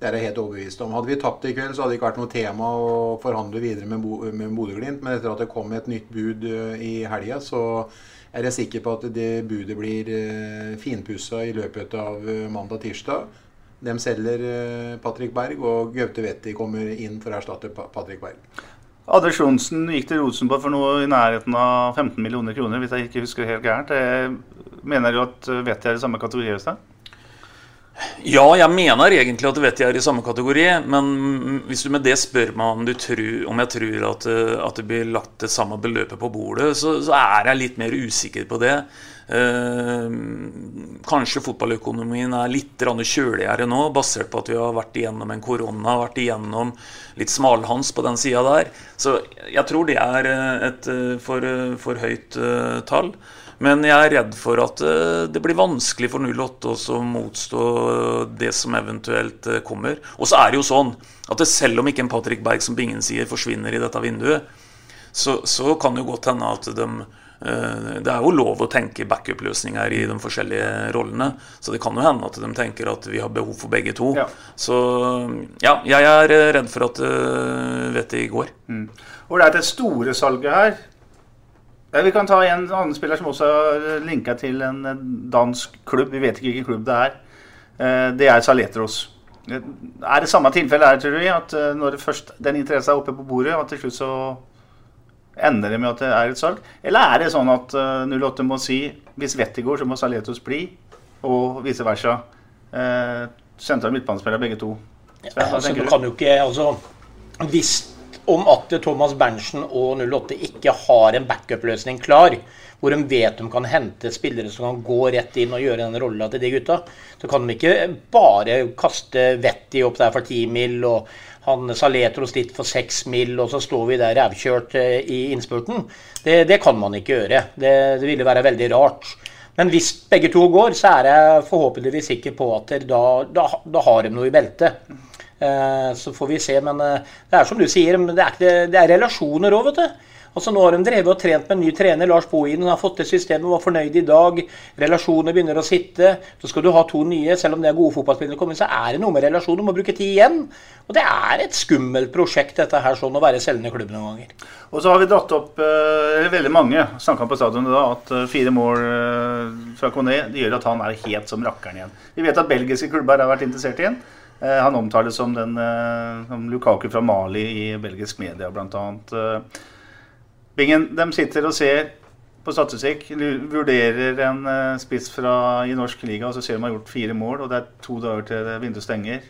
Det er jeg helt overbevist om. Hadde vi tapt i kveld, så hadde det ikke vært noe tema å forhandle videre med, Bo med Bodø-Glimt. Men etter at det kom et nytt bud uh, i helga, så er jeg sikker på at det budet blir eh, finpussa i løpet av eh, mandag-tirsdag. De selger eh, Patrick Berg, og Gaute Wetti kommer inn for å erstatte Patrick Berg. Anders Johnsen gikk til Rosenborg for noe i nærheten av 15 millioner kroner, hvis jeg ikke husker helt gærent. Mener du at Vetti er i samme kategori? hos deg? Ja, jeg mener egentlig at Vetti er i samme kategori. Men hvis du med det spør meg om, tror, om jeg tror at, eh, at, det blir lagt det samme beløpet på bordet, så, så er jeg litt mer usikker på det. Eh, kanskje fotballøkonomien er litt kjøligere nå, basert på at vi har vært igjennom en korona, vært igjennom litt smalhans på den sida der. Så jeg tror det er eh, et eh, for, for høyt tall. Men jeg er redd for at det blir vanskelig for 08 å motstå det som eventuelt kommer. Og så er det jo sånn at selv om ikke en Patrick Berg som Bingen sier forsvinner i dette vinduet, så, så kan det jo godt hende at de det er jo lov å tenke backup-løsninger i de forskjellige rollene. Så det kan jo hende at de tenker at vi har behov for begge to. Ja. Så ja, jeg er redd for at uh, vettet går. Mm. Og det er det store salget her Vi kan ta en annen spiller som også er linka til en dansk klubb. Vi vet ikke hvilken klubb det er. Eh, Det er Saletros. Er det samme tilfelle her, tror vi? At eh, når først, den interessen er oppe på bordet, at til slutt så ender det med at det er et salg? Eller er det sånn at eh, 08 må si hvis vettet går, så må Saletos bli, og vice versa? Eh, Sentral midtbanespiller begge to. Sven, ja, Altså, du du? kan jo ikke altså, Hvis om at Thomas Berntsen og 08 ikke har en backup-løsning klar, hvor de vet de kan hente spillere som kan gå rett inn og gjøre den rolla til de gutta, så kan de ikke bare kaste Vetti opp der for 10 mil og han Saletros dit for 6 mil, og så står vi der rævkjørt eh, i innspurten. Det, det kan man ikke gjøre. Det, det ville være veldig rart. Men hvis begge to går, så er jeg forhåpentligvis sikker på at da, da, da har de noe i beltet. Eh, så får vi se. Men eh, det er som du sier, det er, det er relasjoner òg, vet du. Altså Nå har de drevet og trent med en ny trener, Lars Bohinen. Har fått til systemet, var fornøyd i dag. Relasjoner begynner å sitte. Så skal du ha to nye, selv om det er gode fotballspillere kommer inn, så er det noe med relasjoner. Du må bruke tid igjen. Og det er et skummelt prosjekt, dette her, sånn å være selgende klubb noen ganger. Og så har vi dratt opp eh, veldig mange snakka på stadionet da, at eh, fire mål eh, fra det gjør at han er helt som rakkeren igjen. Vi vet at belgiske klubber har vært interessert i ham. Eh, han omtales som, den, eh, som Lukaku fra Mali i belgisk media, bl.a. Bingen, de sitter og ser på statistikk, vurderer en eh, spiss fra, i norsk liga, og så ser de har gjort fire mål, og det er to dager til vinduet stenger.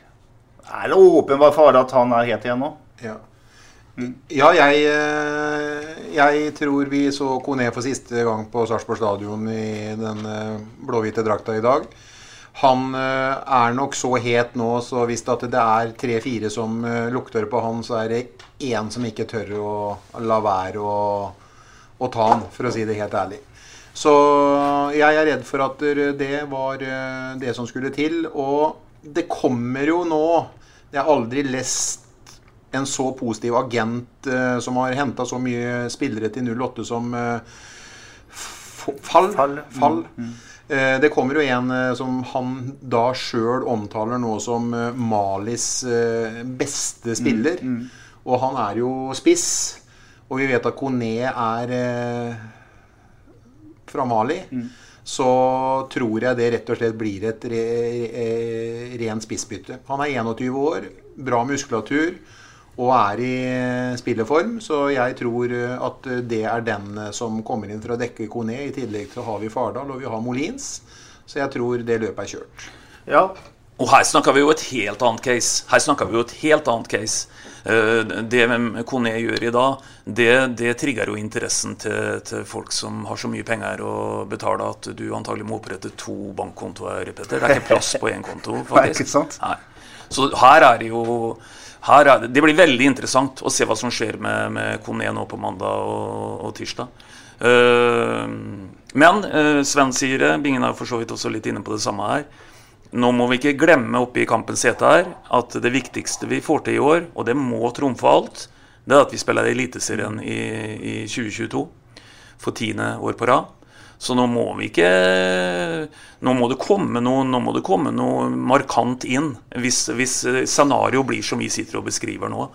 Er det åpenbar fare at han er het igjen nå? Ja. Ja, jeg, eh, jeg tror vi så Kone for siste gang på Sarpsborg stadion i den eh, blå-hvite drakta i dag. Han er nok så het nå, så hvis det er tre-fire som lukter på han, så er det én som ikke tør å la være å, å ta han, for å si det helt ærlig. Så jeg er redd for at det var eh, det som skulle til. Og det kommer jo nå Jeg har aldri lest en så positiv agent eh, som har henta så mye spillere til 08 som eh, Fall. Fall. Fall. Eh, det kommer jo en eh, som han da sjøl omtaler nå som Malis beste spiller. Og han er jo spiss. Og vi vet at Kone er eh, fra Mali. Så tror jeg det rett og slett blir et re, re, rent spissbytte. Han er 21 år, bra muskulatur og er i spilleform. Så jeg tror eh, at det er den eh, som kommer inn for å dekke Kone. I tillegg så har vi Fardal og vi har Molins. Så jeg tror det løpet er kjørt. Ja, Og her snakker vi jo et helt annet case. Her snakker vi jo et helt annet case. Eh, Det Kone gjør i dag, det, det trigger jo interessen til, til folk som har så mye penger å betale at du antagelig må opprette to bankkontoer. Petter. Det er ikke plass på én konto, faktisk. ikke sant? Nei. Så her er det jo er det, det blir veldig interessant å se hva som skjer med, med Kone nå på mandag og, og tirsdag. Uh, men uh, Sven sier det, Bingen er for så vidt også litt inne på det samme her. Nå må vi ikke glemme oppe i kampens hete her at det viktigste vi får til i år, og det må trumfe alt, det er at vi spiller Eliteserien i, i 2022 for tiende år på rad. Så nå må vi ikke Nå må det komme noe, må det komme noe markant inn. Hvis, hvis scenario blir som vi sitter og beskriver nå.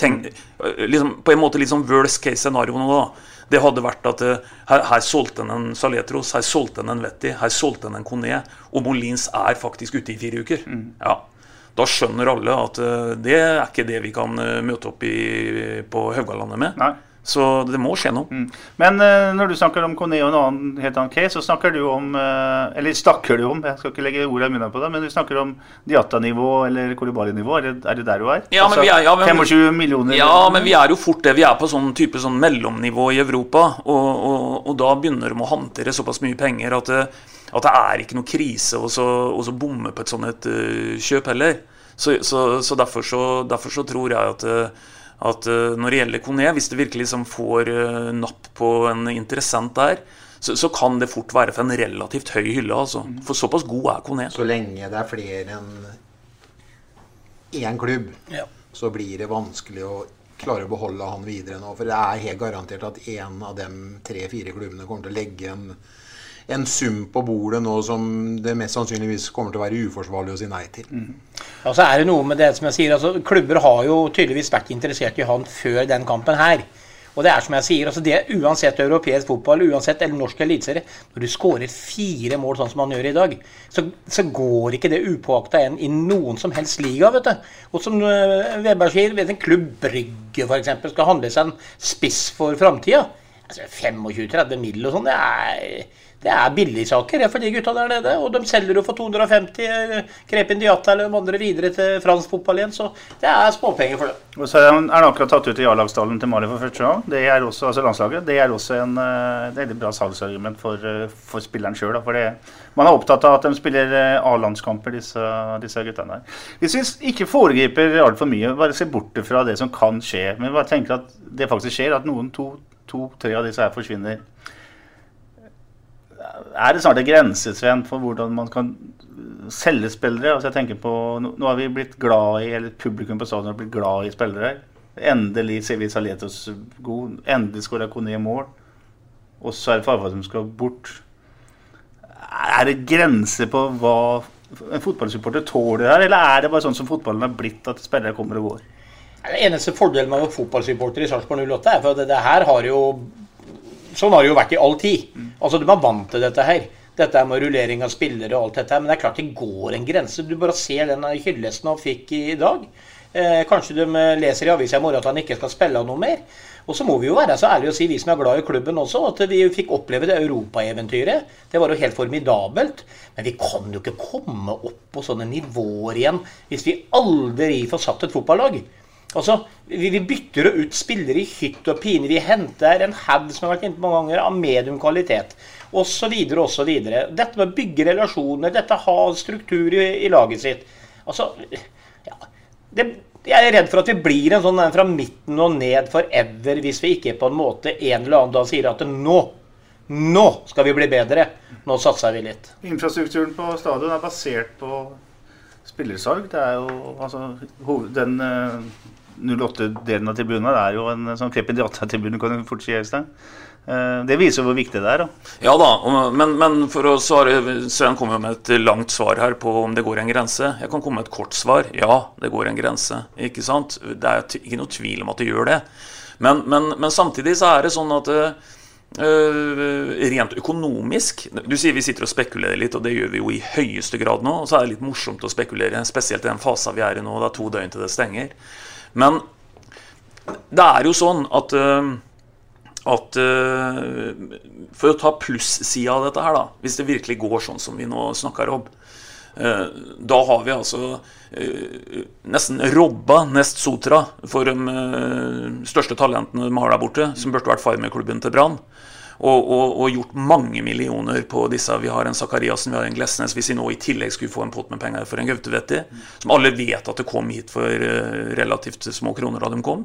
Tenk, liksom, på en måte litt sånn worst case scenario nå, da. Det hadde vært at eh, her, her solgte han en Saletros, her solgte han en Vetti, her solgte han en Kone, og Molins er faktisk ute i fire uker. Ja. Da skjønner alle at eh, det er ikke det vi kan eh, møte opp i, på Haugalandet med. Nei. Så det må skje noe. Men uh, når du snakker om Kone og en annen helt annen case, så snakker du om uh, Eller snakker du om, jeg skal ikke legge ordet i munnen på deg, men du snakker om Diatta-nivå eller Kolibali-nivå. Er, er det der du er? Altså, Ja, men vi er- ja, men- 25 millioner? Ja, men vi er jo fort det. Vi er på sånn type sånn mellomnivå i Europa. Og, og, og da begynner de å håndtere såpass mye penger at det, at det er ikke noe krise å så, bomme på et sånt et, uh, kjøp heller. Så, så, så, derfor så derfor så tror jeg at, eh, at eh, når det gjelder Kone, hvis det virkelig liksom får eh, napp på en interessent der, så, så kan det fort være for en relativt høy hylle. altså. For såpass god er Kone. Så lenge det er flere enn én klubb, Ja. så blir det vanskelig å klare å beholde han videre nå. For det er helt garantert at én av de tre-fire klubbene kommer til å legge en, en sum på bordet nå som det mest sannsynligvis kommer til å være uforsvarlig å si nei til. Ja, så er det noe med det som jeg sier, altså Klubber har jo tydeligvis vært interessert i han før den kampen her. Og det er som jeg sier, altså det uansett europeisk fotball, uansett eller norsk eliteserie, når du skårer fire mål sånn som man gjør i dag, så, så går ikke det upåakta igjen i noen som helst liga, vet du. Og som uh, Weber sier, vet en klubb Brygge f.eks. skal handle seg en spiss for framtida. Altså 25-30 mill. og sånn, det er det er billigsaker for de gutta der nede. Og de selger jo for 250 eh, Krepin Diata eller de andre videre til fransk fotball igjen. Så det er småpenger for det. Og så er han akkurat tatt ut i A-lagstallen til Mali for første gang. Det er også, altså landslaget. Det er også en uh, veldig bra salgsargument for, uh, for spilleren sjøl. Man er opptatt av at de spiller A-landskamper, disse, disse guttene her. Hvis vi ikke foregriper altfor mye, bare ser bort fra det som kan skje, men bare tenker at det faktisk skjer, at noen to-tre av disse her forsvinner er det snart en grense Sven, for hvordan man kan selge spillere? Altså jeg tenker på, Nå har vi blitt glad i, eller publikum på stadion har blitt glad i spillere. Endelig ser vi Saletos god. Endelig skåra Kone mål. Og så er det Farfar som skal bort. Er det grenser på hva en fotballsupporter tåler her, eller er det bare sånn som fotballen har blitt, at spillere kommer og går? Den eneste fordelen med å være fotballsupporter i Sarpsborg 08 er for at det her har jo Sånn har det jo vært i all tid. Altså, De er vant til dette her. Dette med rullering av spillere og alt dette her. Men det er klart det går en grense. Du bare ser den hyllesten han fikk i dag. Eh, kanskje de leser i avisa i morgen at han ikke skal spille noe mer. Og så må vi jo være så ærlige å si, vi som er glad i klubben også, at vi fikk oppleve det europaeventyret. Det var jo helt formidabelt. Men vi kan jo ikke komme opp på sånne nivåer igjen hvis vi aldri får satt et fotballag. Altså, vi, vi bytter jo ut spillere i hytt og pine. Vi henter en haug som har vært inne mange ganger, av medium kvalitet. Osv. osv. Dette med å bygge relasjoner, dette ha struktur i, i laget sitt. Altså, ja, det, jeg er redd for at vi blir en sånn fra midten og ned forever hvis vi ikke på en måte en eller annen dag sier at nå nå skal vi bli bedre. Nå satser vi litt. Infrastrukturen på stadion er basert på spillersalg. Det er jo altså den uh, 08-delen av tribunen er jo en sånn Kleppen Diata-tribune, kan du fort si, Øystein. Eh, det viser hvor viktig det er. da. Ja da, men, men, for å svare Svein kom jo med et langt svar her på om det går en grense. Jeg kan komme med et kort svar. Ja, det går en grense. ikke sant? Det er ikke noe tvil om at det gjør det. Men, men, men samtidig så er det sånn at Uh, rent økonomisk Du sier vi sitter og spekulerer litt, og det gjør vi jo i høyeste grad nå. Og så er det litt morsomt å spekulere, spesielt i den fasen vi er i nå. Det er to døgn til det stenger. Men det er jo sånn at, eh, at eh, For å ta plussida av dette her, da, hvis det virkelig går sånn som vi nå snakker om, eh, da har vi altså nesten robba Nest Sotra for de største talentene de har der borte, som burde vært farmerklubben til Brann og, og, og, gjort mange millioner på disse. Vi har en Sakariassen, vi har en Glesnes. Hvis vi nå i tillegg skulle få en pott med penger for en Gautevetti, som alle vet at det kom hit for eh, relativt små kroner da de kom.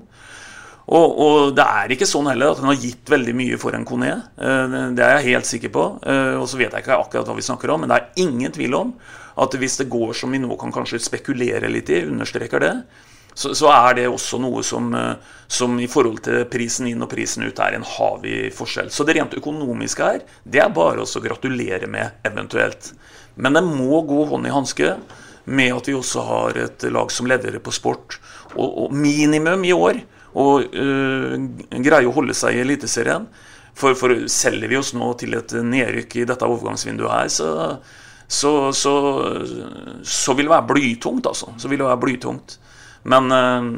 Og, og, det er ikke sånn heller at den har gitt veldig mye for en Kone. Eh, det er jeg helt sikker på. Eh, og så vet jeg ikke akkurat hva vi snakker om, men det er ingen tvil om at hvis det går som vi nå kan kanskje spekulere litt i, understreker det, så, så, er det også noe som, eh, som, i forhold til prisen inn og prisen ut er en havig forskjell. Så det rent økonomiske her, det er bare å gratulere med, eventuelt. Men det må gå hånd i hanske med at vi også har et lag som leverer på sport. Og, og minimum i år å øh, greie å holde seg i Eliteserien. For, for selger vi oss nå til et nedrykk i dette overgangsvinduet her, så, så, så, så vil det være blytungt, altså. Så vil det være blytungt. Men eh,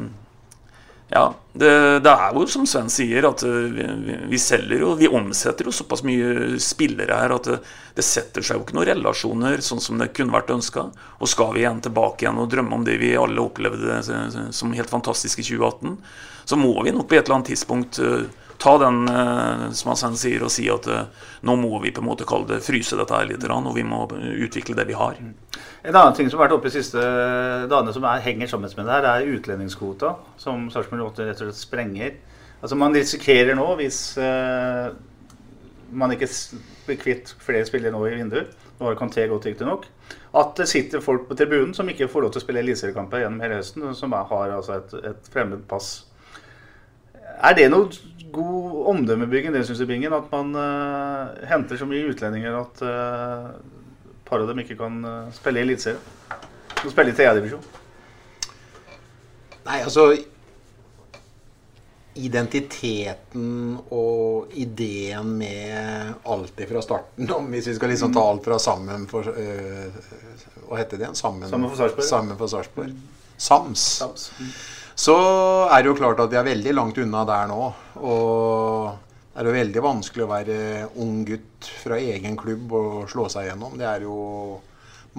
ja, det, det, er jo som Sven sier, at eh, vi, vi, selger jo Vi omsetter jo såpass mye spillere her at det, det, setter seg jo ikke noen relasjoner sånn som det kunne vært ønska. Og skal vi igjen tilbake igjen og drømme om det vi alle opplevde som helt fantastisk i 2018, så må vi nok på et eller annet tidspunkt uh, ta den, eh, som han sier, og si at eh, nå må vi på en måte kalle det fryse dette her litt, og vi må utvikle det vi har. En annen ting som har vært oppe de siste dagene som er, henger sammen med det her, er utlendingskvota, som Sarpsborg 8 rett og slett sprenger. Altså Man risikerer nå, hvis uh, man ikke blir kvitt flere spillere nå i vinduet, nå har Kanté gått riktignok, at det sitter folk på tribunen som ikke får lov til å spille eliteseriekamper gjennom hele høsten, som har altså et, et fremmed pass. Er det noe god omdømmebygging, det syns jeg, Bingen. At man uh, henter så mye utlendinger at uh, par av dem ikke kan uh, spille i Eliteserien. Og spille i tredjedivisjon. Nei, altså identiteten og ideen med alt fra starten om Hvis vi skal liksom ta alt fra Sammen for Hva heter det igjen? Sammen, sammen for Sarpsborg. Sammen for Sarpsborg. Sams. Sams. Så er det jo klart at vi er veldig langt unna der nå. Og det er jo veldig vanskelig å være ung gutt fra egen klubb og slå seg gjennom. Det er jo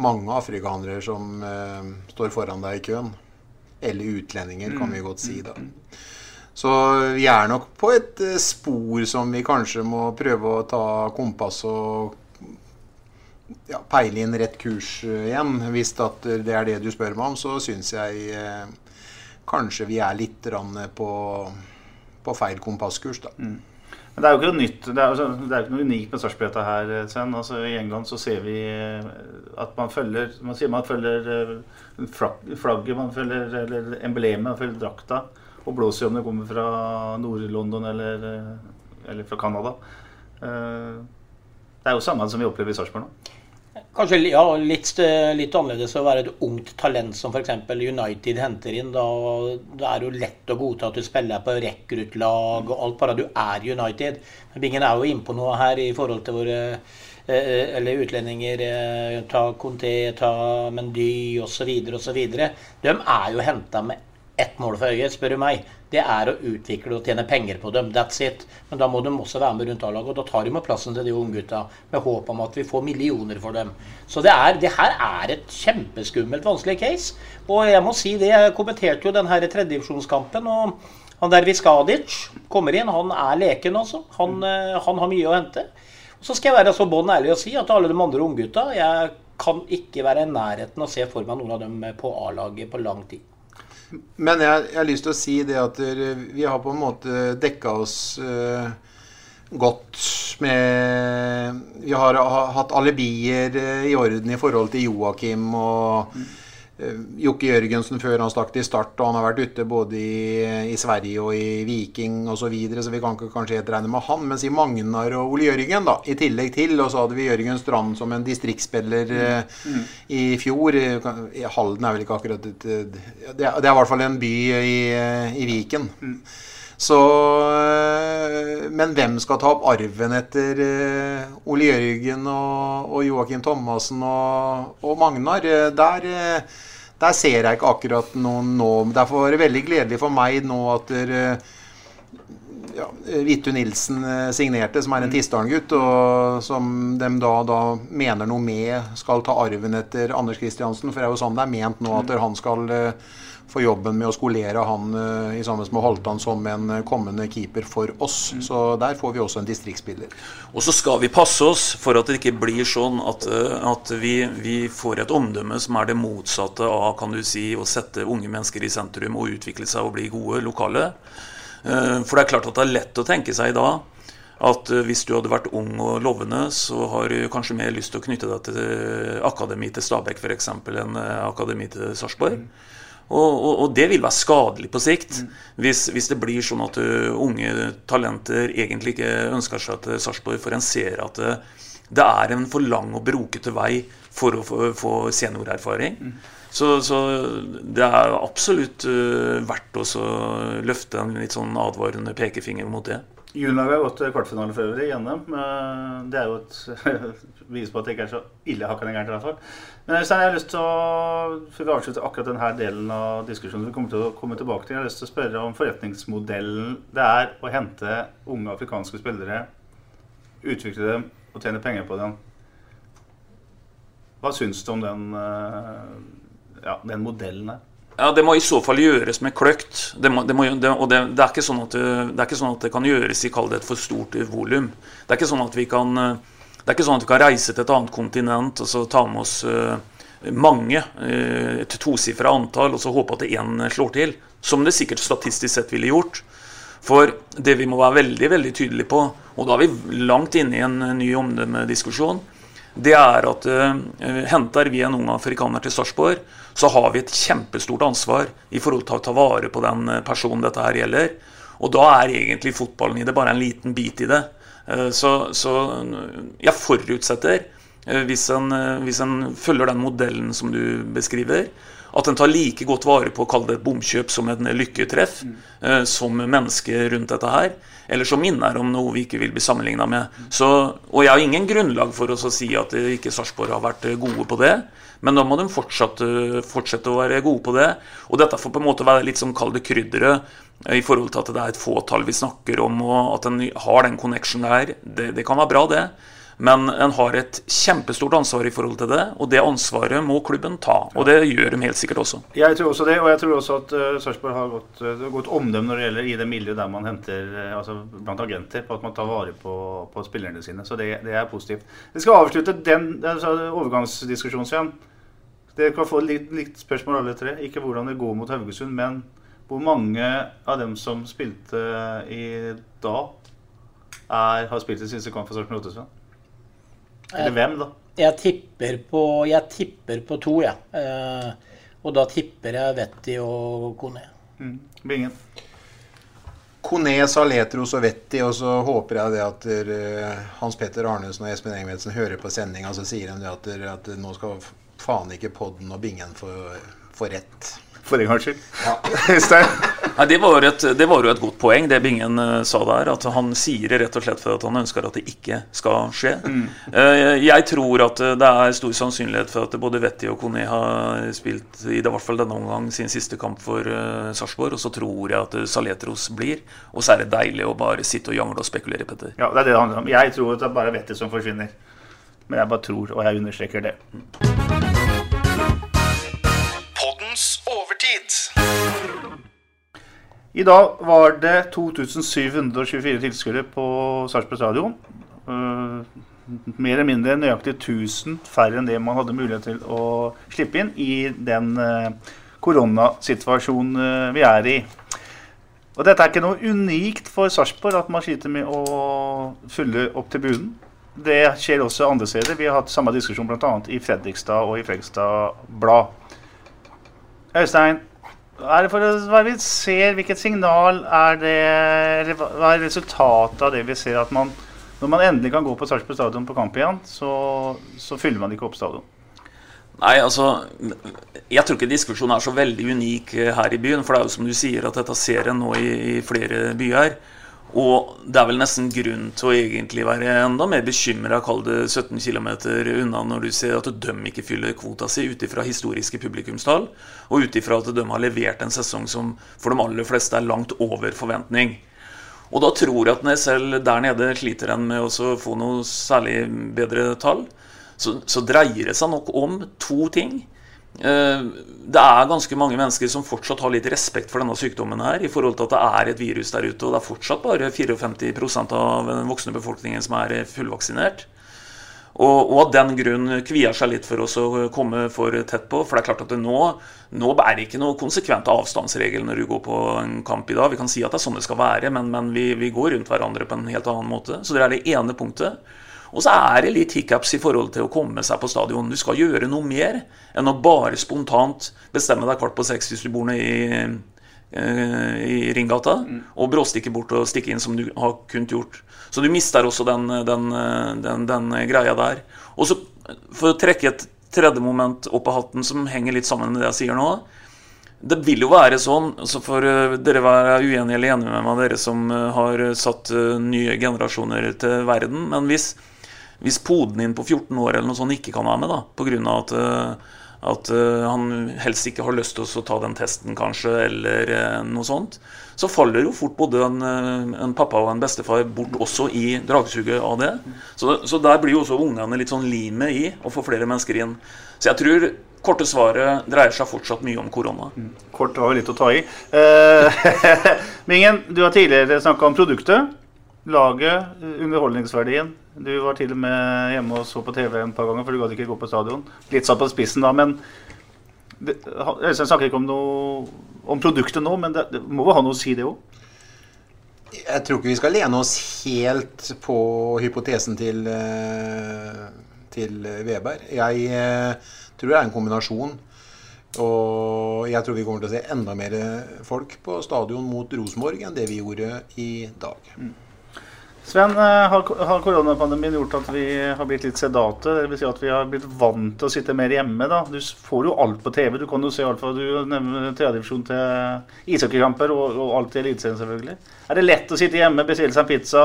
mange afrikanere som eh, står foran deg i køen. Eller utlendinger, kan vi godt si da. Så vi er nok på et uh, spor som vi kanskje må prøve å ta kompass og ja, peile inn rett kurs uh, igjen. Hvis det er det du spør meg om, så syns jeg kanskje vi er litt på, på feil kompasskurs, da. Mm. Men det er jo ikke noe nytt. Det er, det er ikke noe unikt med Sarpsborg her, Sven. Altså, I England så ser vi eh, at man følger Man sier man følger eh, flagget, man følger eller emblemet, man følger drakta. Og blåser om det kommer fra Nord-London eller, eh, eller fra Canada. Det er jo samme som vi opplever i Sarpsborg nå. Kanskje ja, litt, litt, annerledes å være et ungt talent som f.eks. United henter inn. Da, da er det jo lett å godta at du spiller på rekruttlag og alt, bare du er United. Men Bingen er jo innpå noe her i forhold til våre eh, eh, eller utlendinger. Eh, ta Conté, ta Mendy osv. osv. De er jo henta med ett mål for øyet, spør du meg det er å utvikle og tjene penger på dem. That's it. Men da må de også være med rundt A-laget. Og da tar de med plassen til de unggutta med håp om at vi får millioner for dem. Så det, er, det her er et kjempeskummelt, vanskelig case. Og jeg må si det, jeg kommenterte jo denne tredjedivisjonskampen. og han der Viskadic kommer inn. Han er leken, altså. Han, eh, han har mye å hente. Og så skal jeg være så bånn ærlig og si at alle de andre unggutta Jeg kan ikke være i nærheten å se for meg noen av dem på A-laget på lang tid. Men jeg, jeg, har lyst til å si det at vi har på en måte dekka oss uh, godt med Vi har, ha, hatt alibier uh, i orden i forhold til Joakim og mm. Eh, Jokke Jørgensen før han stakk til Start, og han har vært ute både i, i Sverige og i Viking osv., så, videre, så vi kan ikke kanskje helt regne med han. Men si Magnar og Ole Jørgen, da, i tillegg til. Og så hadde vi Jørgen Strand som en distriktsspiller mm. Mm. i fjor. Halden er vel ikke akkurat et Det er, i hvert fall en by i, i Viken. Mm. Så, men hvem skal ta opp arven etter Ole Jørgen og, og Joakim Thomassen og, og Magnar? Der der ser jeg ikke akkurat noen nå. Derfor var det veldig gledelig for meg nå at der, ja, Vittu Nilsen eh, signerte, som er en mm. Tistdalen-gutt, og som de da, da, mener noe med skal ta arven etter Anders Kristiansen. For det er jo sånn det er ment nå, at mm. han skal uh, for jobben med å skolere han uh, i sammen med Holtan som en uh, kommende keeper for oss. Mm. Så der får vi også en distriktsspiller. Og så skal vi passe oss for at det ikke blir sånn at, uh, at vi, vi, får et omdømme som er det motsatte av kan du si, å sette unge mennesker i sentrum og utvikle seg og bli gode lokale. For det er klart at det er lett å tenke seg da at hvis du hadde vært ung og lovende, så har du kanskje mer lyst til å knytte deg til akademi til Stabæk f.eks. enn akademi til Sarpsborg. Mm. Og, og, og, det vil være skadelig på sikt mm. hvis, hvis, det blir sånn at uh, unge talenter egentlig ikke ønsker seg til Sarpsborg, for en ser at uh, det, er en for lang og brokete vei for å få seniorerfaring. Mm. Så, så, det er absolutt uh, verdt å løfte en litt sånn advarende pekefinger mot det. Juniorlaget har gått kvartfinale for øvrig gjennom. Det er jo et bevis på at det ikke er så ille hakkende gærent. i hvert fall. Men Øystein, jeg har lyst til å før vi avslutter akkurat denne delen av diskusjonen vi kommer til å komme tilbake til, jeg har lyst til å spørre om forretningsmodellen det er å hente unge afrikanske spillere, utvikle dem og tjene penger på dem. Hva syns du om den, eh, ja, den modellen her? Ja, Det må i så fall gjøres med kløkt. Det, må, det, må, det, og det, er ikke sånn at det, ikke sånn at det kan gjøres i kall det et for stort volum. Det er ikke sånn at vi kan det er ikke sånn at vi kan reise til et annet kontinent og så ta med oss mange, et tosifra antall, og så håpe at én slår til. Som det sikkert statistisk sett ville gjort. For det vi må være veldig veldig tydelige på, og da er vi langt inne i en ny omdømmediskusjon, det er at uh, henter vi en ung afrikaner til Sarpsborg, så har vi et kjempestort ansvar i forhold til å ta vare på den eh, personen dette her gjelder. Og da er egentlig fotballen i det bare en liten bit i det. Uh, så, så, jeg forutsetter, uh, hvis en, hvis en følger den modellen som du beskriver, At en tar like godt vare på å kalle det et bomkjøp som en lykketreff, eh, som menneske rundt dette her. Eller som minner om noe vi ikke vil bli sammenligna med. Så, og jeg har ingen grunnlag for å si at eh, ikke Sarpsborg har vært eh, gode på det. Men da må de fortsatt, eh, fortsette å være gode på det. Og dette får på en måte være litt som kall det krydderet i forhold til at det er et fåtall vi snakker om, og at en har den connection der. Det, det kan være bra, det. Men en har et kjempestort ansvar i forhold til det, og det ansvaret må klubben ta. Og det gjør de helt sikkert også. Jeg tror også det, og jeg tror også at uh, Sarpsborg har gått, uh, godt omdømme når det gjelder i det miljøet der man henter uh, altså blant agenter, på at man tar vare på, på spillerne sine. Så det, det, er positivt. Vi skal avslutte den altså, overgangsdiskusjonen, igjen. Dere kan få litt, litt spørsmål alle tre. Ikke hvordan det går mot Haugesund, men hvor mange av dem som spilte i dag, er, har spilt i siste kamp for Sarpsborg 8? Eller hvem, da? Jeg tipper på, jeg tipper på to, jeg. Ja. Eh, og da tipper jeg Vetti og Kone. Mm. Bingen. Kone, Saletros og Vetti, og så håper jeg det at der, uh, Hans Petter Arnesen og Espen Engebretsen hører på sendinga, så sier de det at, der, at nå skal faen ikke podden og Bingen få rett. For en gangs skyld. Ja. Nei, det, var et, det, var jo et godt poeng, det Bingen uh, sa der. At han sier det rett og slett for at han ønsker at det ikke skal skje. Mm. Uh, jeg tror at uh, det er stor sannsynlighet for at både Vetti og Kone har spilt i det hvert fall denne omgang sin siste kamp for uh, Sarpsborg. Og så tror jeg at Saletros blir. Og så er det deilig å bare sitte og jangle og spekulere, Petter. Ja, det er det det handler om. Jeg tror at det er bare Vetti som forsvinner. Men jeg bare tror, og jeg understreker det. I dag var det 2724 tilskuere på Sarpsborg stadion. Uh, mer eller mindre nøyaktig 1000 færre enn det man hadde mulighet til å slippe inn i den uh, koronasituasjonen uh, vi er i. Og Dette er ikke noe unikt for Sarpsborg, at man sliter med å fylle opp tribunen. Det skjer også andre steder. Vi har hatt samme diskusjon bl.a. i Fredrikstad og i Fredrikstad Blad. Øystein, er det for hva vi ser, Hvilket signal er det Hva er resultatet av det vi ser? At man, når man endelig kan gå på Sarpsborg stadion på kamp igjen, så, så, fyller man ikke opp stadion? Nei, altså Jeg tror ikke diskusjonen er så veldig unik her i byen. For det er jo som du sier, at dette ser en nå i, i flere byer. Og det er vel nesten grunn til å egentlig være enda mer bekymra, kall det 17 km unna, når du ser at de ikke fyller kvota si ut ifra historiske publikumstall, og ut ifra at de har levert en sesong som for de aller fleste er langt over forventning. Og da tror jeg at når jeg selv der nede sliter en med å få noe særlig bedre tall, så, så dreier det seg nok om to ting. Eh, det er ganske mange mennesker som fortsatt har litt respekt for denne sykdommen her, i forhold til at det er et virus der ute, og det er fortsatt bare 54% av den voksne befolkningen som er fullvaksinert. Og, og av den grunn kvier seg litt for oss å komme for tett på. For det er klart at nå, nå er det ikke noe konsekvent avstandsregel når du går på en kamp i dag. Vi kan si at det er sånn det skal være, men, men vi, vi, går rundt hverandre på en helt annen måte. Så det er det ene punktet. Og så er det litt hiccups i forhold til å komme seg på stadion. Du skal gjøre noe mer enn å bare spontant bestemme deg kvart på seks hvis du bor nede i, eh, i Ringgata, og bråstikke bort og stikke inn som du har kunnet gjort. Så du mister også den, den, den, den greia der. Og så for å trekke et tredje moment opp av hatten som henger litt sammen med det jeg sier nå. Det vil jo være sånn, så får eh, dere være uenige eller enige med meg, dere som eh, har satt nye generasjoner til verden. Men hvis hvis poden din på 14 år eller noe sånt ikke kan være med, da, pga. at, eh, at uh, han helst ikke har lyst til å ta den testen, kanskje, eller uh, noe sånt, så faller jo fort både en, en, pappa og en bestefar bort også i dragsuget av det. Så, så der blir jo også ungene litt sånn limet i å få flere mennesker inn. Så jeg tror korte svaret dreier seg fortsatt mye om korona. Mm. Kort har jo litt å ta i. Uh, Mingen, du har tidligere snakka om produktet laget, underholdningsverdien. Du var til og med hjemme og så på TV en par ganger, for du gadd ikke gå på stadion. Litt satt på spissen da, men Øystein snakker ikke om, noe, om produktet nå, men det, det må jo ha noe å si, det òg? Jeg tror ikke vi skal lene oss helt på hypotesen til, eh, til Weber. Jeg eh, tror det er en kombinasjon. Og jeg tror vi kommer til å se enda mer folk på stadion mot Rosenborg enn det vi gjorde i dag. Mm. Sven, eh, har, koronapandemien gjort at vi har blitt litt sedate? Det vil si at vi har blitt vant til å sitte mer hjemme? da? Du får jo alt på TV. Du kan jo se alt fra du nevner tredjedivisjon til ishockeykamper og, og alt i Eliteserien, selvfølgelig. Er det lett å sitte hjemme, bestille seg en pizza,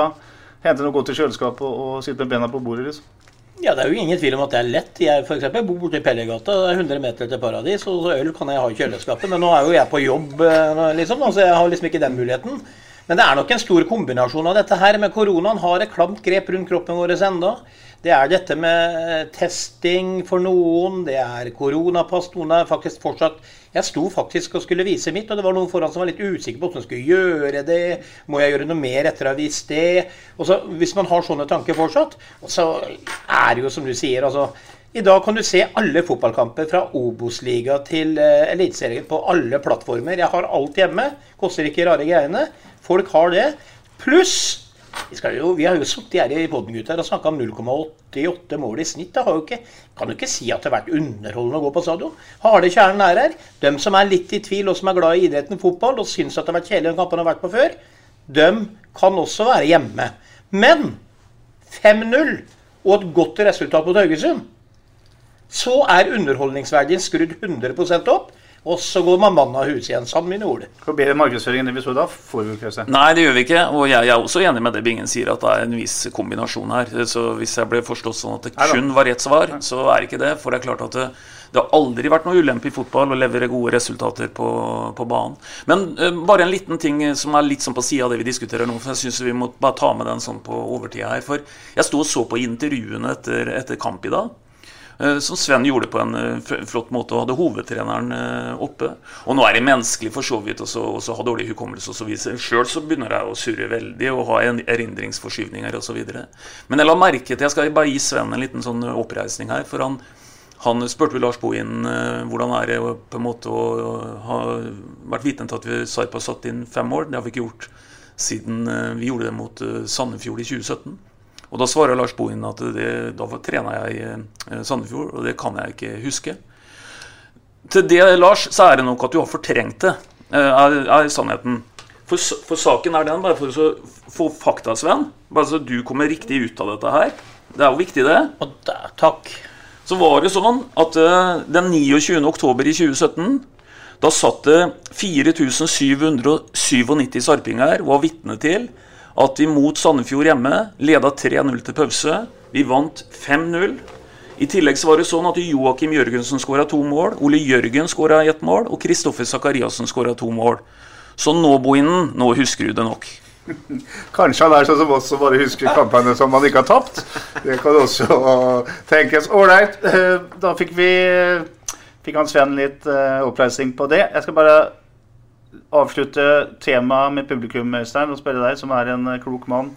hente noe godt i kjøleskapet og, og sitte med bena på bordet? liksom? Ja, Det er jo ingen tvil om at det er lett. Jeg for eksempel, bor borte i Pellegata. Det er 100 meter til Paradis, og øl kan jeg ha i kjøleskapet. Men nå er jo jeg på jobb, eh, liksom, så jeg har liksom ikke den muligheten. Men det er nok en stor kombinasjon av dette her. Med koronaen har et klamt grep rundt kroppen vår ennå. Det er dette med testing for noen, det er koronapass. Noen er faktisk fortsatt Jeg sto faktisk og skulle vise mitt, og det var noen foran som var litt usikker på hvordan de skulle gjøre det. Må jeg gjøre noe mer etter å ha vist det? Og så, Hvis man har sånne tanker fortsatt, så er det jo som du sier, altså i dag kan du se alle fotballkamper fra Obos-liga til uh, Eliteserien på alle plattformer. Jeg har alt hjemme. Koster ikke rare greiene. Folk har det. Pluss vi, jo, vi, har jo sittet her i poden og snakka om 0,88 mål i snitt. Det ikke, kan jo ikke si at det har vært underholdende å gå på stadion. Harde kjernen er her. De som er litt i tvil og som er glad i idretten fotball og syns at det har vært kjedelig den kampen har vært på før, de kan også være hjemme. Men 5-0 og et godt resultat mot Haugesund, så er underholdningsverdien skrudd 100% opp. Og så går man mann av hus igjen, sammen mine ord. Hvor bedre markedsføring enn det vi så da, får vi ikke se. Nei, det gjør vi ikke. Og jeg, er også enig med det Bingen sier, at det er en viss kombinasjon her. Så hvis jeg ble forstått sånn at det kun var ett svar, så er ikke det. For det er klart at det, det har aldri vært noe ulempe i fotball å levere gode resultater på, på banen. Men uh, bare en liten ting som er litt sånn på sida av det vi diskuterer nå. For jeg syns vi må bare ta med den sånn på overtida her. For jeg sto og så på intervjuene etter, etter kamp i dag. Eh, som Sven gjorde på en eh, flott måte og hadde hovedtreneren eh, oppe. Og nå er det menneskelig for så vidt å ha dårlig hukommelse osv. Sjøl så begynner jeg å surre veldig og ha erindringsforskyvninger osv. Men jeg la merke til Jeg skal bare gi Sven en liten sånn oppreisning her. For han, han spurte Lars Bohin hvordan er det på en måte å ha vært vitne til at vi Sarpa satt inn fem år. Det har vi ikke gjort siden vi gjorde det mot Sandefjord i 2017. Og Da svarer Lars Bohin at det, da trena jeg i eh, Sandefjord, og det kan jeg ikke huske. Til det, Lars, så er det nok at du har fortrengt det, eh, er, er sannheten. For, for, saken er den, bare for å få fakta, Sven, bare så du kommer riktig ut av dette her. Det er jo viktig, det. Og der, takk. Så var det sånn at uh, den 29. oktober i 2017 da satt det 4797 sarpinger og var vitne til at vi mot Sandefjord hjemme leda 3-0 til pause. Vi vant 5-0. I tillegg så var det sånn at Joakim Jørgensen skåra to mål, Ole Jørgen skåra ett mål, og Kristoffer Sakariassen skåra to mål. Så nå, Bohinen, nå husker du det nok. Kanskje han er sånn som oss som bare husker kampene som man ikke har tapt. Det kan også tenkes. Ålreit, eh, da fikk vi fikk han Sven litt eh, oppreisning på det. Jeg skal bare avslutte temaet med publikum, Øystein, og spørre deg, som er en eh, klok mann.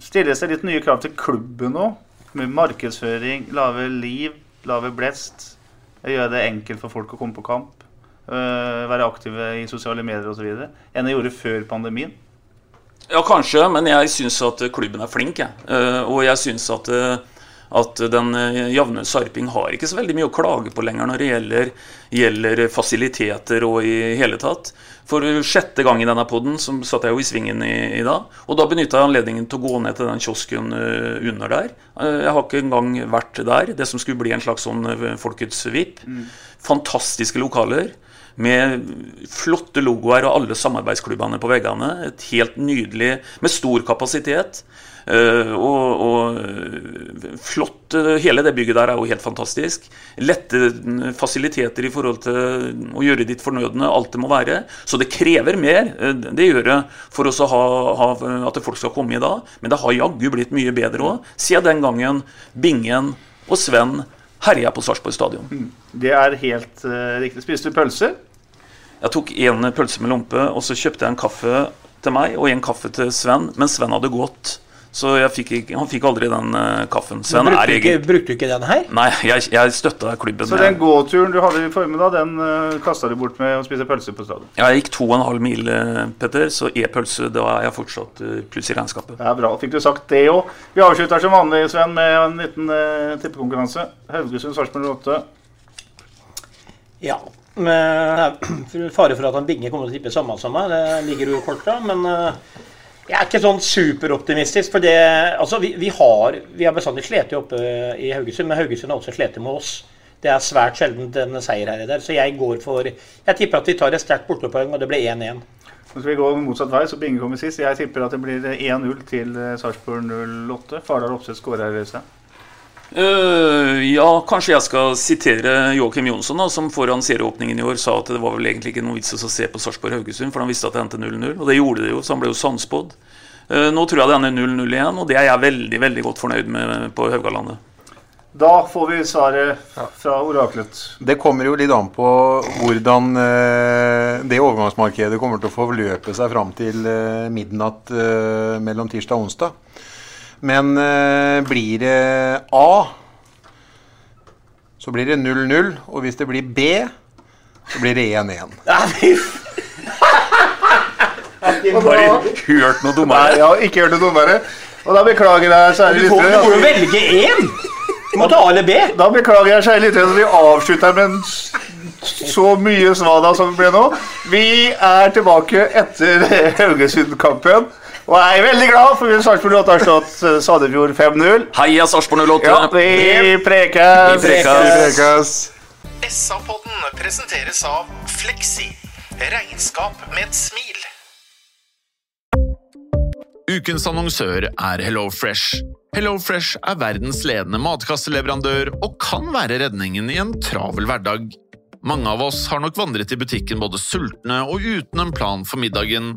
Stilles det litt nye krav til klubben nå? Med markedsføring, lave liv, lave blest? Gjøre det enkelt for folk å komme på kamp? Øh, være aktive i sosiale medier osv. enn det gjorde før pandemien? Ja, kanskje, men jeg syns at klubben er flink. Jeg. Uh, og jeg syns at at den eh, jevne sarping har ikke så veldig mye å klage på lenger når det gjelder, gjelder fasiliteter og i hele tatt. For sjette gang i denne poden satt jeg jo i svingen i, i dag. Og da benytta jeg anledningen til å gå ned til den kiosken uh, under der. Uh, jeg har ikke engang vært der. Det som skulle bli en slags sånn Folkets VIP. Mm. Fantastiske lokaler. Med flotte logoer og alle samarbeidsklubbene på veggene. Et helt nydelig Med stor kapasitet. Uh, og, og, flott Hele det bygget der er jo helt fantastisk. Lette fasiliteter i forhold til å gjøre ditt fornødne, alt det må være. Så det krever mer. Det gjør det for oss å ha, ha, at folk skal komme i dag. Men det har jaggu blitt mye bedre òg, siden den gangen Bingen og Sven herja på Sarpsborg stadion. Mm. Det er helt uh, riktig. Spiste du pølser? Jeg tok en pølse med lompe, og så kjøpte jeg en kaffe til meg og en kaffe til Sven. Men Sven hadde gått. Så ikke, han fikk aldri den uh, kaffen. Sven brukte, er ikke, brukte du ikke den her? Nei, jeg, jeg støtta klubben. Så den gåturen du hadde i formiddag, den uh, eh, kasta du bort med å spise pølse på stadion? Ja, jeg gikk to og en halv mil, uh, Petter, så e-pølse, da er jeg fortsatt uh, pluss i regnskapet. Det er bra. Fikk du sagt det òg. Vi avslutter som vanlig, Sven, med en liten uh, tippekonkurranse. Haugesund-Sarpsborg 8. Ja. Med fare for at han Binge kommer til å tippe samme som meg, det ligger jo i korta. Men Jeg er ikke sånn superoptimistisk, for det Altså, vi, vi har Vi har bestandig slitt oppe i Haugesund, men Haugesund har også slitt med oss. Det er svært sjelden en seier her i der, så jeg går for Jeg tipper at vi tar et sterkt bortepoeng, og det blir 1-1. Så skal vi gå motsatt vei, så Binge kommer sist. Jeg tipper at det blir 1-0 til Sarpsborg 08. Fardal Opseth skårer her, Øystein. Uh, ja, kanskje jeg skal sitere Joakim Jonsson, da, som foran serieåpningen i år sa at det var vel egentlig ikke noe vits å se på Sarpsborg-Haugesund, for han visste at det endte 0-0. Og det gjorde det jo, så han ble jo sannspådd. Uh, nå tror jeg det ender 0-0 igjen, og det er jeg veldig veldig godt fornøyd med på Haugalandet. Da får vi svaret fra oraklet. Det kommer jo litt an på hvordan eh, det overgangsmarkedet kommer til å forløpe seg fram til midnatt mellom tirsdag og onsdag. Men eh, blir det A, så blir det 0-0. Og hvis det blir B, så blir det 1-1. Bare hørt noe dummere. jeg har ikke hørt noe dummere. Og da beklager jeg, kjære lyttere. du får jo velge én! Du må ta A eller B. Da beklager jeg, kjære lyttere, at vi avslutter med en så mye svada som det ble nå. Vi er tilbake etter Haugesund-kampen. Og jeg er veldig glad, for Sarpsborg 8 har slått eh, Sandefjord 5-0. Heia Sarpsborg 08! Ja, vi prekes. Vi prekes. SA-podden presenteres av Fleksi. Regnskap med et smil. Ukens annonsør er HelloFresh. HelloFresh er verdens ledende matkasseleverandør og kan være redningen i en travel hverdag. Mange av oss har nok vandret i butikken både sultne og uten en plan for middagen,